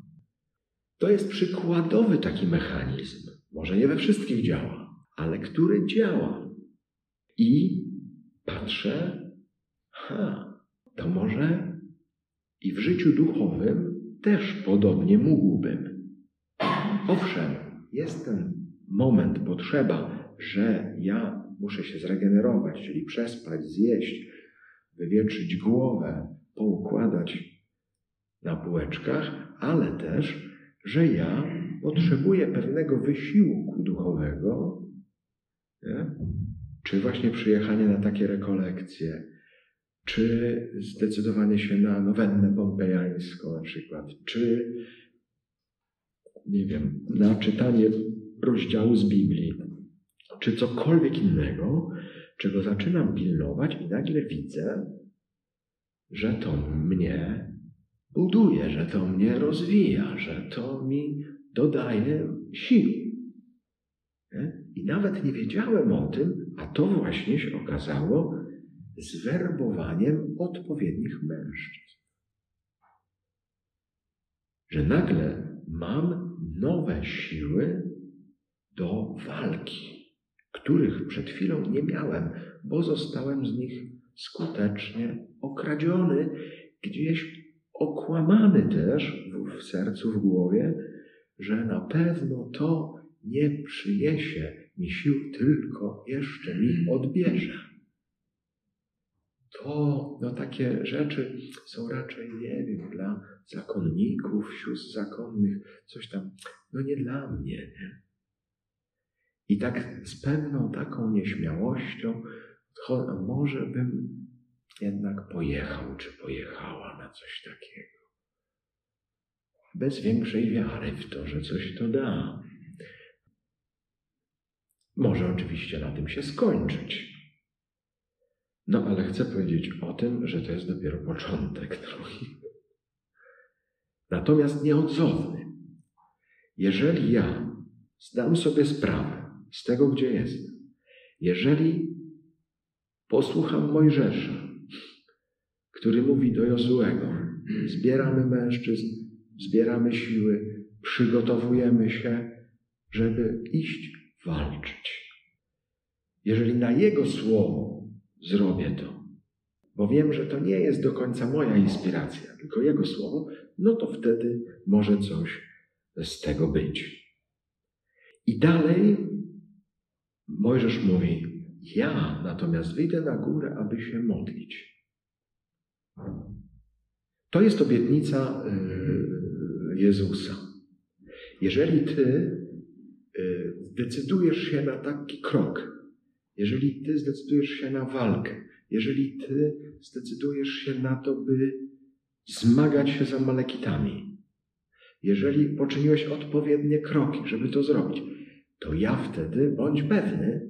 To jest przykładowy taki mechanizm. Może nie we wszystkich działa, ale który działa. I patrzę, ha, to może i w życiu duchowym też podobnie mógłbym. Owszem, jest ten moment, potrzeba, że ja muszę się zregenerować, czyli przespać, zjeść, wywietrzyć głowę, poukładać na półeczkach, ale też, że ja potrzebuję pewnego wysiłku duchowego, nie? czy właśnie przyjechanie na takie rekolekcje, czy zdecydowanie się na nowennę pompejańską na przykład, czy nie wiem, na czytanie rozdziału z Biblii, czy cokolwiek innego, czego zaczynam pilnować i nagle widzę, że to mnie buduje, że to mnie rozwija, że to mi dodaje sił. I nawet nie wiedziałem o tym, a to właśnie się okazało zwerbowaniem odpowiednich mężczyzn. Że nagle mam nowe siły do walki, których przed chwilą nie miałem, bo zostałem z nich skutecznie okradziony, gdzieś okłamany też w sercu, w głowie, że na pewno to nie przyniesie mi sił, tylko jeszcze mi odbierze. To no, takie rzeczy są raczej, nie wiem, dla zakonników, sióstr zakonnych, coś tam, no nie dla mnie. Nie? I tak z pewną taką nieśmiałością, może bym jednak pojechał czy pojechała na coś takiego. Bez większej wiary w to, że coś to da. Może oczywiście na tym się skończyć. No ale chcę powiedzieć o tym, że to jest dopiero początek drogi. Natomiast nieodzowny. Jeżeli ja zdam sobie sprawę z tego, gdzie jestem. Jeżeli posłucham Mojżesza, który mówi do Jozuego, zbieramy mężczyzn, zbieramy siły, przygotowujemy się, żeby iść walczyć. Jeżeli na Jego słowo zrobię to, bo wiem, że to nie jest do końca moja inspiracja, tylko Jego słowo, no to wtedy może coś z tego być. I dalej Mojżesz mówi: Ja natomiast wyjdę na górę, aby się modlić. To jest obietnica y, Jezusa. Jeżeli ty y, zdecydujesz się na taki krok, jeżeli ty zdecydujesz się na walkę, jeżeli ty zdecydujesz się na to, by zmagać się z Amalekitami, jeżeli poczyniłeś odpowiednie kroki, żeby to zrobić, to ja wtedy, bądź pewny,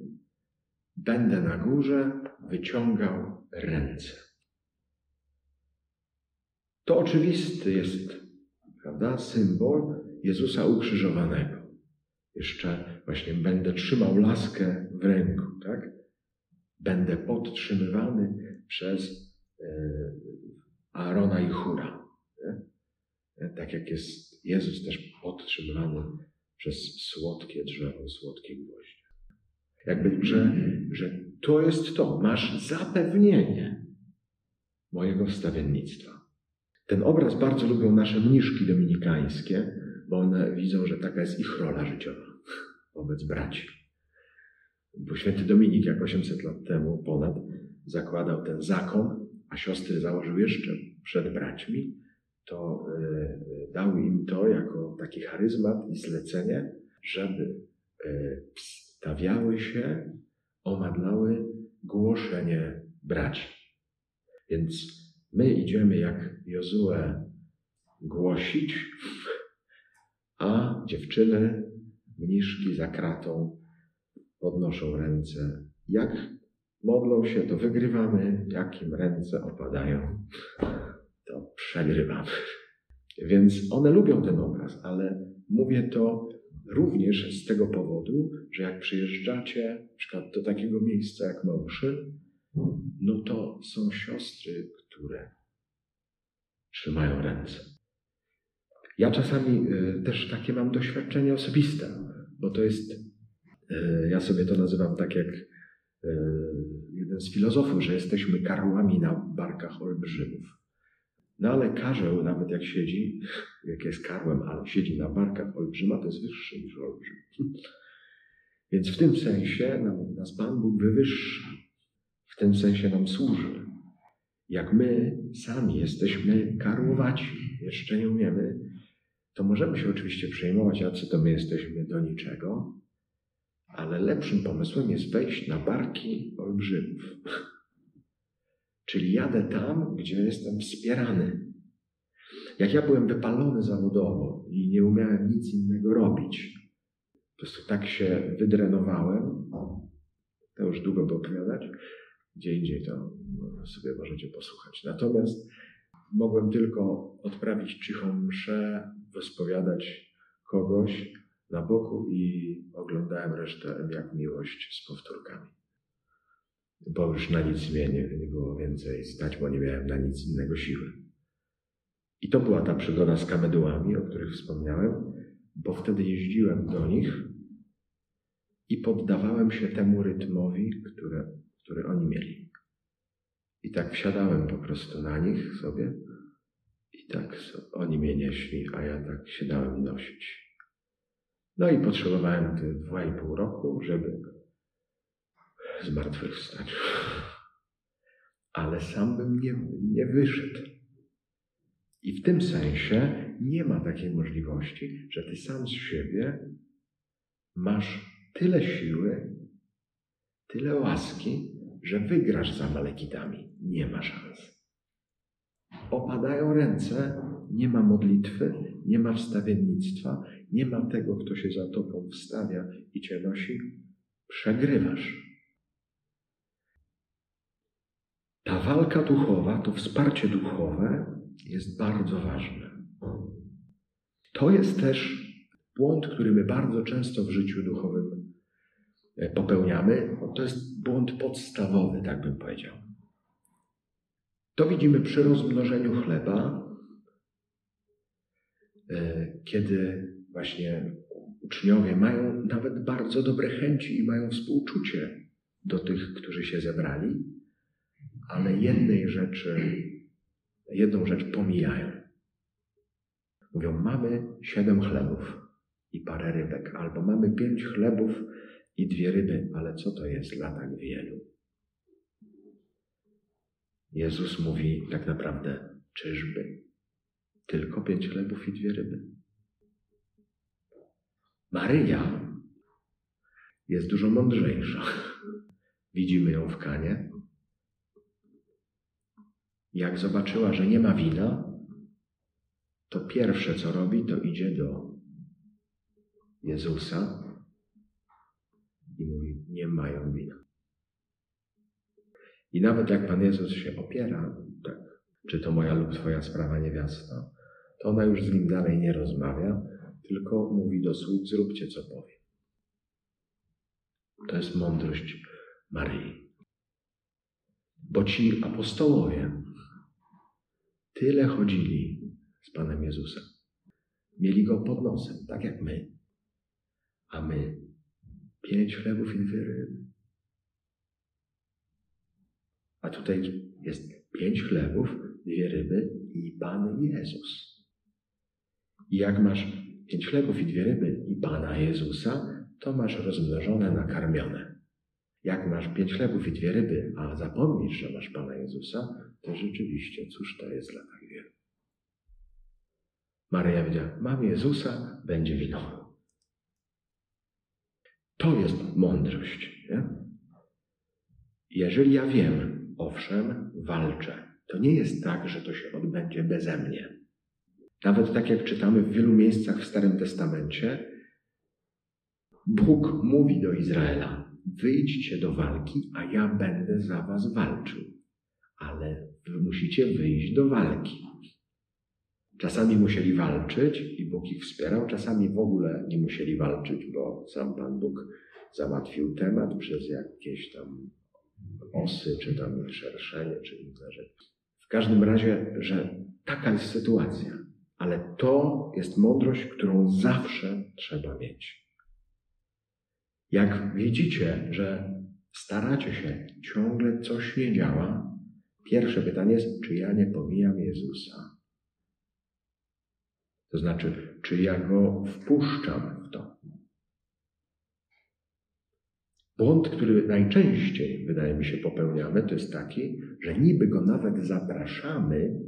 będę na górze wyciągał ręce. To oczywisty jest, prawda, symbol Jezusa ukrzyżowanego. Jeszcze właśnie będę trzymał laskę w ręku, tak? Będę podtrzymywany przez e, Aarona i Hura. Tak jak jest Jezus też podtrzymywany przez słodkie drzewo, słodkie gwoździe. Jakby, że, że to jest to. Masz zapewnienie mojego wstawiennictwa. Ten obraz bardzo lubią nasze mniszki dominikańskie, bo one widzą, że taka jest ich rola życiowa wobec braci. Bo święty Dominik, jak 800 lat temu ponad, zakładał ten zakon, a siostry założył jeszcze przed braćmi, to e, dał im to jako taki charyzmat i zlecenie, żeby e, stawiały się, omadlały głoszenie braci. Więc my idziemy jak Jozue głosić, a dziewczyny, mniszki za kratą podnoszą ręce. Jak modlą się, to wygrywamy, jak im ręce opadają, to przegrywamy. Więc one lubią ten obraz, ale mówię to również z tego powodu, że jak przyjeżdżacie na przykład do takiego miejsca jak Małszyn, no to są siostry, które trzymają ręce. Ja czasami y, też takie mam doświadczenie osobiste, bo to jest, y, ja sobie to nazywam tak jak y, jeden z filozofów, że jesteśmy karłami na barkach olbrzymów. No ale karzeł, nawet jak siedzi, jak jest karłem, ale siedzi na barkach olbrzyma, to jest wyższy niż olbrzym. Więc w tym sensie nam, nas Pan Bóg wywyższa. W tym sensie nam służy. Jak my sami jesteśmy karłowaci, jeszcze nie umiemy, to możemy się oczywiście przejmować, a co to my jesteśmy do niczego, ale lepszym pomysłem jest wejść na barki olbrzymów. Czyli jadę tam, gdzie jestem wspierany. Jak ja byłem wypalony zawodowo i nie umiałem nic innego robić, po prostu tak się wydrenowałem, to już długo by opowiadać, gdzie indziej to sobie możecie posłuchać. Natomiast mogłem tylko odprawić cichą mszę, wyspowiadać kogoś na boku i oglądałem resztę jak miłość z powtórkami bo już na nic mnie nie, nie było więcej stać, bo nie miałem na nic innego siły. I to była ta przygoda z kamedułami, o których wspomniałem, bo wtedy jeździłem do nich i poddawałem się temu rytmowi, które, który oni mieli. I tak wsiadałem po prostu na nich sobie i tak oni mnie nieśli, a ja tak się dałem nosić. No i potrzebowałem te dwa i pół roku, żeby zmartwychwstać. Ale sam bym nie, nie wyszedł. I w tym sensie nie ma takiej możliwości, że ty sam z siebie masz tyle siły, tyle łaski, że wygrasz za Amalekitami. Nie ma szans. Opadają ręce, nie ma modlitwy, nie ma wstawiennictwa, nie ma tego, kto się za tobą wstawia i cię nosi. Przegrywasz. Ta walka duchowa, to wsparcie duchowe jest bardzo ważne. To jest też błąd, który my bardzo często w życiu duchowym e, popełniamy, to jest błąd podstawowy, tak bym powiedział. To widzimy przy rozmnożeniu chleba, e, kiedy właśnie uczniowie mają nawet bardzo dobre chęci i mają współczucie do tych, którzy się zebrali, ale jednej rzeczy, jedną rzecz pomijają. Mówią, mamy siedem chlebów i parę rybek, albo mamy pięć chlebów i dwie ryby, ale co to jest dla tak wielu? Jezus mówi tak naprawdę, czyżby tylko pięć chlebów i dwie ryby? Maryja jest dużo mądrzejsza. Widzimy ją w kanie. Jak zobaczyła, że nie ma wina, to pierwsze co robi, to idzie do Jezusa i mówi: Nie mają wina. I nawet jak Pan Jezus się opiera, tak, czy to moja lub Twoja sprawa niewiasta, to ona już z nim dalej nie rozmawia, tylko mówi do sług: Zróbcie co powie. To jest mądrość Maryi. Bo ci apostołowie tyle chodzili z Panem Jezusem. Mieli go pod nosem, tak jak my. A my pięć chlebów i dwie ryby. A tutaj jest pięć chlebów, dwie ryby i Pan Jezus. I jak masz pięć chlebów i dwie ryby i Pana Jezusa, to masz rozmnożone, nakarmione. Jak masz pięć chlebów i dwie ryby, a zapomnisz, że masz Pana Jezusa, to rzeczywiście, cóż to jest dla tak wielu. Maryja wiedziała, mam Jezusa, będzie wino. To jest mądrość. Nie? Jeżeli ja wiem, owszem, walczę, to nie jest tak, że to się odbędzie beze mnie. Nawet tak jak czytamy w wielu miejscach w Starym Testamencie, Bóg mówi do Izraela: Wyjdźcie do walki, a ja będę za was walczył. Ale wy musicie wyjść do walki. Czasami musieli walczyć i Bóg ich wspierał, czasami w ogóle nie musieli walczyć, bo sam Pan Bóg załatwił temat przez jakieś tam osy, czy tam szerszenie, czy inne rzeczy. W każdym razie, że taka jest sytuacja, ale to jest mądrość, którą zawsze trzeba mieć. Jak widzicie, że staracie się, ciągle coś nie działa, pierwsze pytanie jest, czy ja nie pomijam Jezusa? To znaczy, czy ja go wpuszczam w to? Błąd, który najczęściej, wydaje mi się, popełniamy, to jest taki, że niby go nawet zapraszamy,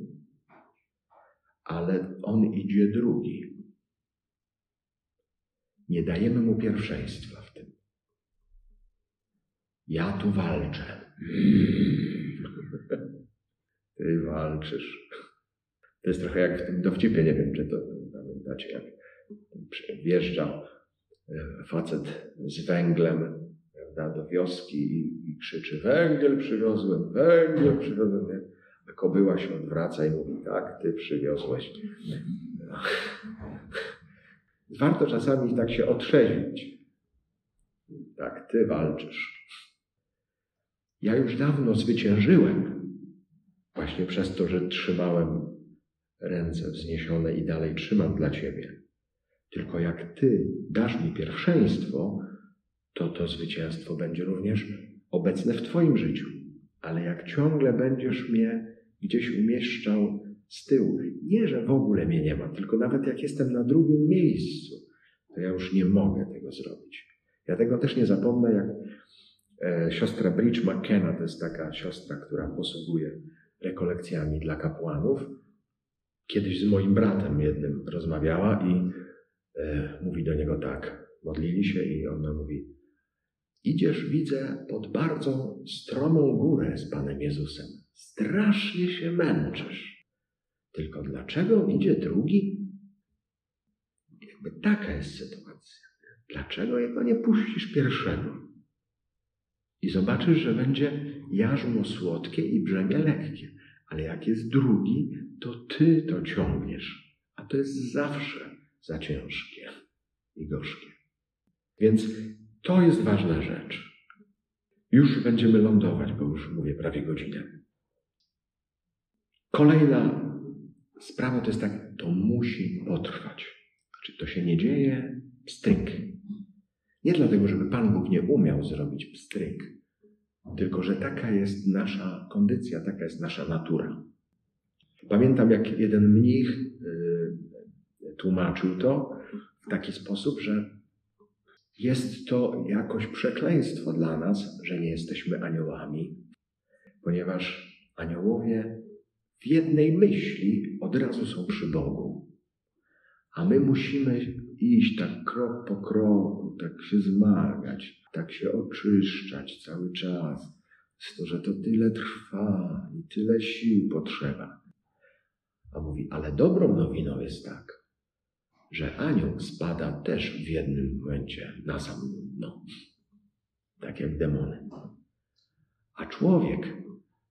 ale on idzie drugi. Nie dajemy mu pierwszeństwa w tym. Ja tu walczę. Ty walczysz. To jest trochę jak w tym dowcipie, nie wiem, czy to pamiętacie, jak wjeżdża e, facet z węglem prawda, do wioski i, i krzyczy węgiel przywiozłem, węgiel przywiozłem. Nie? A kobyła się odwraca i mówi tak, ty przywiozłeś. Warto czasami tak się otrzeźwić. Tak, ty walczysz. Ja już dawno zwyciężyłem właśnie przez to, że trzymałem ręce wzniesione i dalej trzymam dla Ciebie. Tylko jak Ty dasz mi pierwszeństwo, to to zwycięstwo będzie również obecne w Twoim życiu. Ale jak ciągle będziesz mnie gdzieś umieszczał z tyłu, nie, że w ogóle mnie nie ma, tylko nawet jak jestem na drugim miejscu, to ja już nie mogę tego zrobić. Ja tego też nie zapomnę, jak e, siostra Bridge McKenna, to jest taka siostra, która posługuje rekolekcjami dla kapłanów, kiedyś z moim bratem jednym rozmawiała i e, mówi do niego tak. Modlili się i ona mówi: Idziesz, widzę, pod bardzo stromą górę z Panem Jezusem. Strasznie się męczysz. Tylko dlaczego idzie drugi? Jakby taka jest sytuacja. Dlaczego jego nie puścisz pierwszego? I zobaczysz, że będzie jarzmo słodkie i brzemię lekkie. Ale jak jest drugi, to ty to ciągniesz. A to jest zawsze za ciężkie i gorzkie. Więc to jest ważna rzecz. Już będziemy lądować, bo już mówię prawie godzinę. Kolejna sprawa to jest tak, to musi potrwać. Czy to się nie dzieje? Pstryk. Nie dlatego, żeby Pan Bóg nie umiał zrobić pstryk, tylko że taka jest nasza kondycja, taka jest nasza natura. Pamiętam, jak jeden mnich y, tłumaczył to w taki sposób, że jest to jakoś przekleństwo dla nas, że nie jesteśmy aniołami, ponieważ aniołowie w jednej myśli od razu są przy Bogu. A my musimy iść tak krok po kroku, tak się zmagać, tak się oczyszczać cały czas. To, że to tyle trwa i tyle sił potrzeba. A mówi, ale dobrą nowiną jest tak, że anioł spada też w jednym momencie na sam dno. Tak jak demony. A człowiek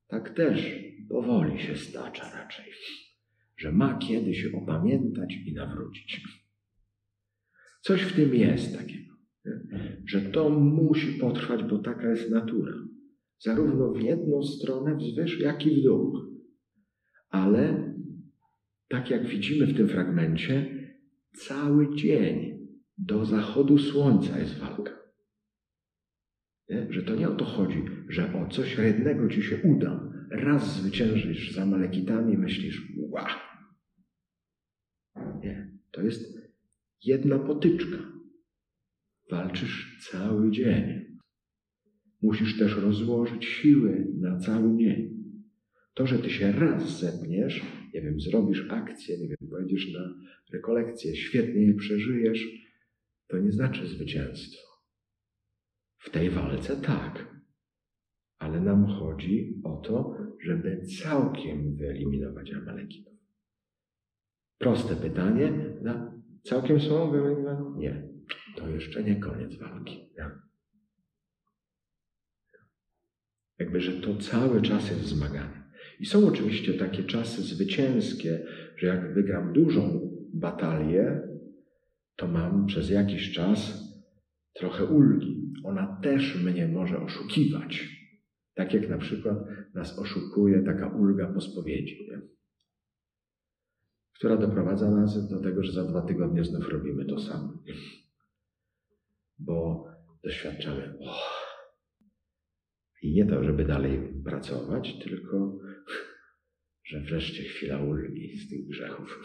tak też powoli się stacza raczej, że ma kiedy się opamiętać i nawrócić. Coś w tym jest takiego, że to musi potrwać, bo taka jest natura. Zarówno w jedną stronę wzwyż, jak i w dół. Ale tak jak widzimy w tym fragmencie, cały dzień do zachodu słońca jest walka. Nie? Że to nie o to chodzi, że o coś jednego ci się uda, raz zwyciężysz z Amalekitami, myślisz, ła. Nie, to jest jedna potyczka. Walczysz cały dzień. Musisz też rozłożyć siły na cały dzień. To, że ty się raz zepniesz, nie wiem, zrobisz akcję, nie wiem, pojedziesz na rekolekcję, świetnie je przeżyjesz, to nie znaczy zwycięstwo. W tej walce tak, ale nam chodzi o to, żeby całkiem wyeliminować Amalekitów. Proste pytanie. No, całkiem są wyeliminowane? Nie. To jeszcze nie koniec walki. Jakby, że to cały czas jest zmaganie. I są oczywiście takie czasy zwycięskie, że jak wygram dużą batalię, to mam przez jakiś czas trochę ulgi. Ona też mnie może oszukiwać. Tak jak na przykład nas oszukuje taka ulga po spowiedzi, nie? która doprowadza nas do tego, że za dwa tygodnie znów robimy to samo. Bo doświadczamy, oh. i nie to, żeby dalej pracować, tylko że wreszcie chwila ulgi z tych grzechów.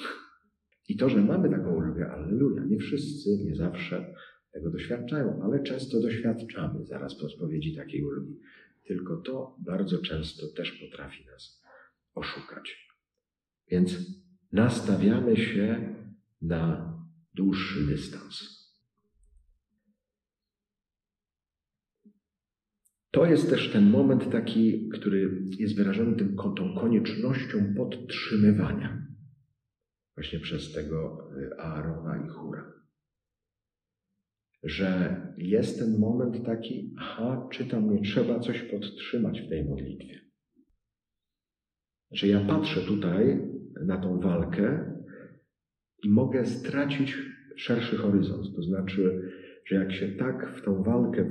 I to, że mamy taką ulgę, alleluja, nie wszyscy, nie zawsze tego doświadczają, ale często doświadczamy zaraz po spowiedzi takiej ulgi. Tylko to bardzo często też potrafi nas oszukać. Więc nastawiamy się na dłuższy dystans. To jest też ten moment taki, który jest wyrażony tym, tą koniecznością podtrzymywania właśnie przez tego y, Aarona i Hura że jest ten moment taki, aha, czy tam nie trzeba coś podtrzymać w tej modlitwie. Że ja patrzę tutaj na tą walkę i mogę stracić szerszy horyzont. To znaczy, że jak się tak w tą walkę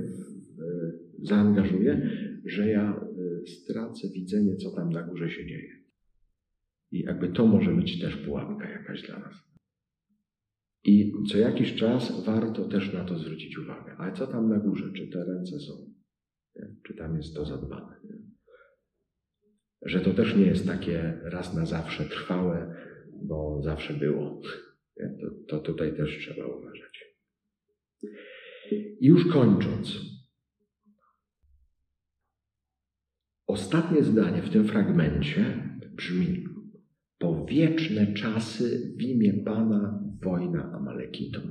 zaangażuję, że ja y, stracę widzenie, co tam na górze się dzieje. I jakby to może być też pułapka jakaś dla nas. I co jakiś czas warto też na to zwrócić uwagę. Ale co tam na górze? Czy te ręce są? Nie? Czy tam jest to zadbane? Nie? Że to też nie jest takie raz na zawsze trwałe, bo zawsze było. To, to tutaj też trzeba uważać. I już kończąc. Ostatnie zdanie w tym fragmencie brzmi: Po wieczne czasy w imię Pana wojna Amalekitom.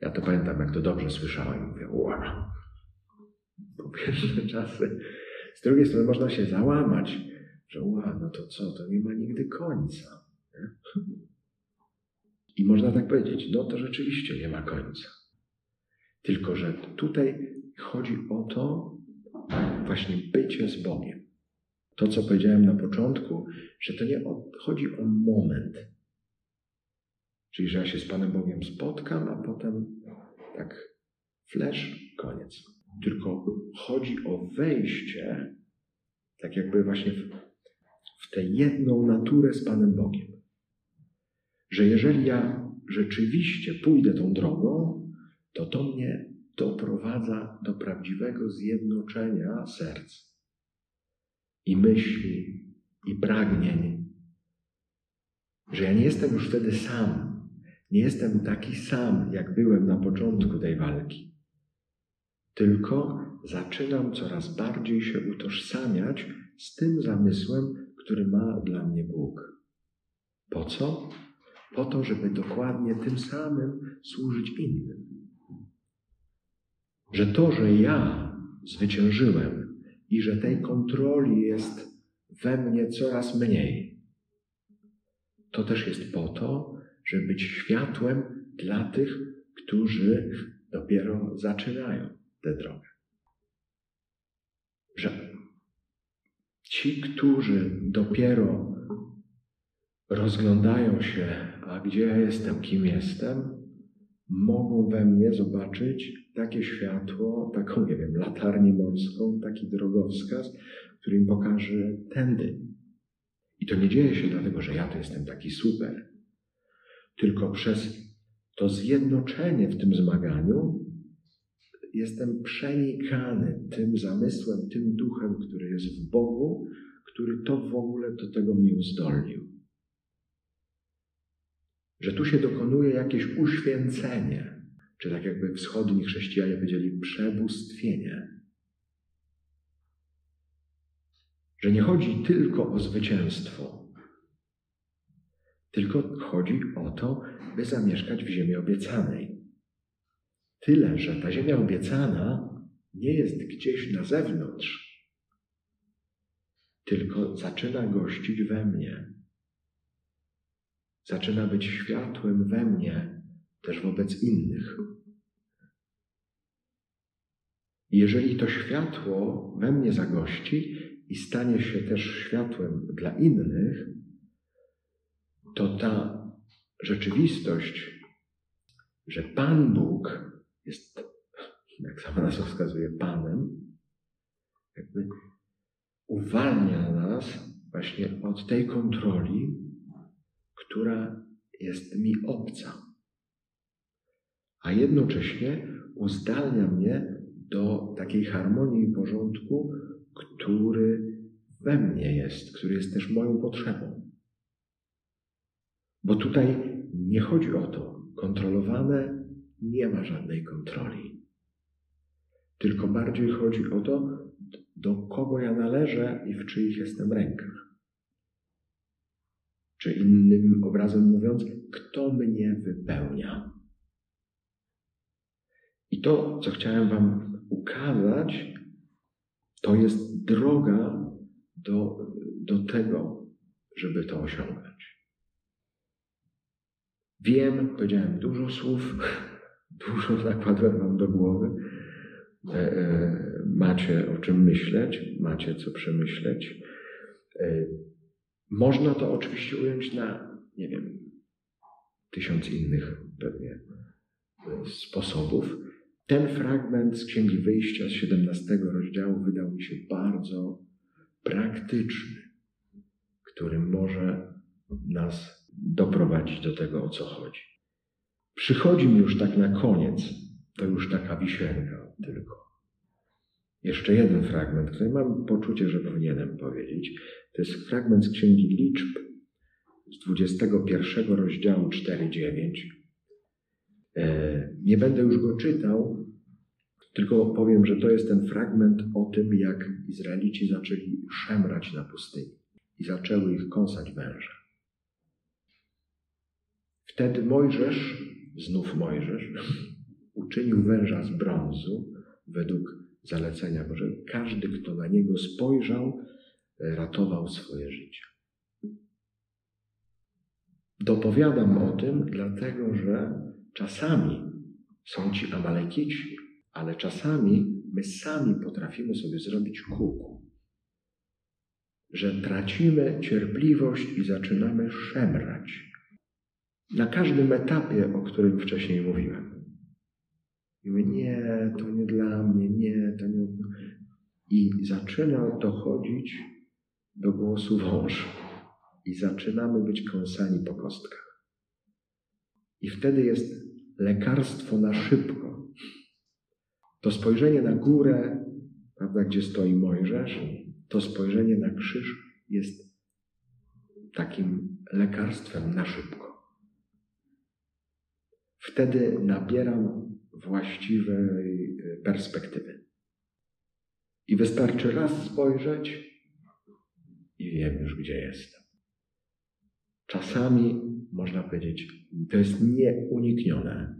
Ja to pamiętam, jak to dobrze słyszałem. Mówię, wow, po pierwsze czasy. Z drugiej strony można się załamać, że wow, no to co, to nie ma nigdy końca. I można tak powiedzieć, no to rzeczywiście nie ma końca. Tylko, że tutaj chodzi o to właśnie bycie z Bogiem. To, co powiedziałem na początku, że to nie chodzi o moment, Czyli, że ja się z Panem Bogiem spotkam, a potem tak Flash, koniec. Tylko chodzi o wejście, tak jakby właśnie w, w tę jedną naturę z Panem Bogiem. Że jeżeli ja rzeczywiście pójdę tą drogą, to to mnie doprowadza do prawdziwego zjednoczenia serc i myśli i pragnień. Że ja nie jestem już wtedy sam. Nie jestem taki sam, jak byłem na początku tej walki. Tylko zaczynam coraz bardziej się utożsamiać z tym zamysłem, który ma dla mnie Bóg. Po co? Po to, żeby dokładnie tym samym służyć innym. Że to, że ja zwyciężyłem i że tej kontroli jest we mnie coraz mniej, to też jest po to, żeby być światłem dla tych, którzy dopiero zaczynają tę drogę. Że ci, którzy dopiero rozglądają się, a gdzie ja jestem, kim jestem, mogą we mnie zobaczyć takie światło, taką, nie wiem, latarnię morską, taki drogowskaz, który im pokaże tędy. I to nie dzieje się dlatego, że ja to jestem taki super, tylko przez to zjednoczenie w tym zmaganiu jestem przenikany tym zamysłem, tym duchem, który jest w Bogu, który to w ogóle do tego mnie uzdolnił. Że tu się dokonuje jakieś uświęcenie, czy tak jakby wschodni chrześcijanie powiedzieli przebóstwienie. Że nie chodzi tylko o zwycięstwo, tylko chodzi o to, by zamieszkać w ziemi obiecanej. Tyle, że ta ziemia obiecana nie jest gdzieś na zewnątrz, tylko zaczyna gościć we mnie. Zaczyna być światłem we mnie też wobec innych. Jeżeli to światło we mnie zagości i stanie się też światłem dla innych, to ta rzeczywistość, że Pan Bóg jest, jak sama nazwa wskazuje, Panem, jakby uwalnia nas właśnie od tej kontroli, która jest mi obca. A jednocześnie uzdalnia mnie do takiej harmonii i porządku, który we mnie jest, który jest też moją potrzebą. Bo tutaj nie chodzi o to. Kontrolowane nie ma żadnej kontroli. Tylko bardziej chodzi o to, do kogo ja należę i w czyich jestem rękach. Czy innym obrazem mówiąc, kto mnie wypełnia. I to, co chciałem Wam ukazać, to jest droga do, do tego, żeby to osiągnąć. Wiem, powiedziałem dużo słów, dużo zakładłem Wam do głowy. E, e, macie o czym myśleć, macie co przemyśleć. E, można to oczywiście ująć na, nie wiem, tysiąc innych pewnie sposobów. Ten fragment z Księgi Wyjścia z 17 rozdziału wydał mi się bardzo praktyczny, który może nas doprowadzić do tego, o co chodzi. Przychodzi mi już tak na koniec, to już taka wisienka tylko. Jeszcze jeden fragment, który mam poczucie, że powinienem powiedzieć. To jest fragment z Księgi Liczb z 21 rozdziału 4-9. E, nie będę już go czytał, tylko powiem, że to jest ten fragment o tym, jak Izraelici zaczęli szemrać na pustyni i zaczęły ich kąsać węże. Wtedy Mojżesz, znów Mojżesz, uczynił węża z brązu według zalecenia Bożego. Każdy, kto na niego spojrzał, ratował swoje życie. Dopowiadam o tym, dlatego że czasami są ci Amalekici, ale czasami my sami potrafimy sobie zrobić kuku. Że tracimy cierpliwość i zaczynamy szemrać. Na każdym etapie, o którym wcześniej mówiłem. I mówię, nie, to nie dla mnie, nie, to nie. I zaczyna dochodzić do głosu wąż. I zaczynamy być kąsani po kostkach. I wtedy jest lekarstwo na szybko. To spojrzenie na górę, prawda, gdzie stoi Mojżesz, to spojrzenie na krzyż jest takim lekarstwem na szybko. Wtedy nabieram właściwej e, perspektywy. I wystarczy raz spojrzeć i wiem już, gdzie jestem. Czasami można powiedzieć, to jest nieuniknione.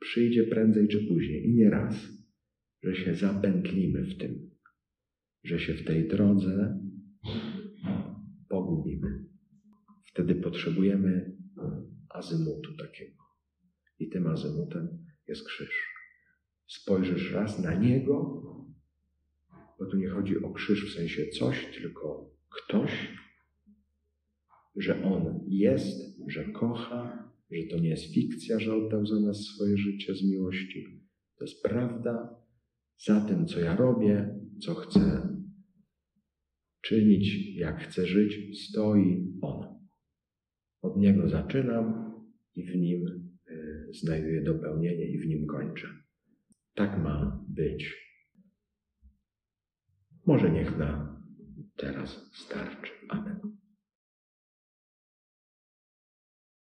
Przyjdzie prędzej czy później i nie raz, że się zapętlimy w tym, że się w tej drodze pogubimy. Wtedy potrzebujemy azymutu takiego. I tym azymutem jest krzyż. Spojrzysz raz na niego, bo tu nie chodzi o krzyż w sensie coś, tylko ktoś, że on jest, że kocha, że to nie jest fikcja, że oddał za nas swoje życie z miłości. To jest prawda. Za tym, co ja robię, co chcę czynić, jak chcę żyć, stoi on. Od niego zaczynam i w nim znajduję dopełnienie i w nim kończę. Tak ma być. Może niech na teraz starczy. Amen.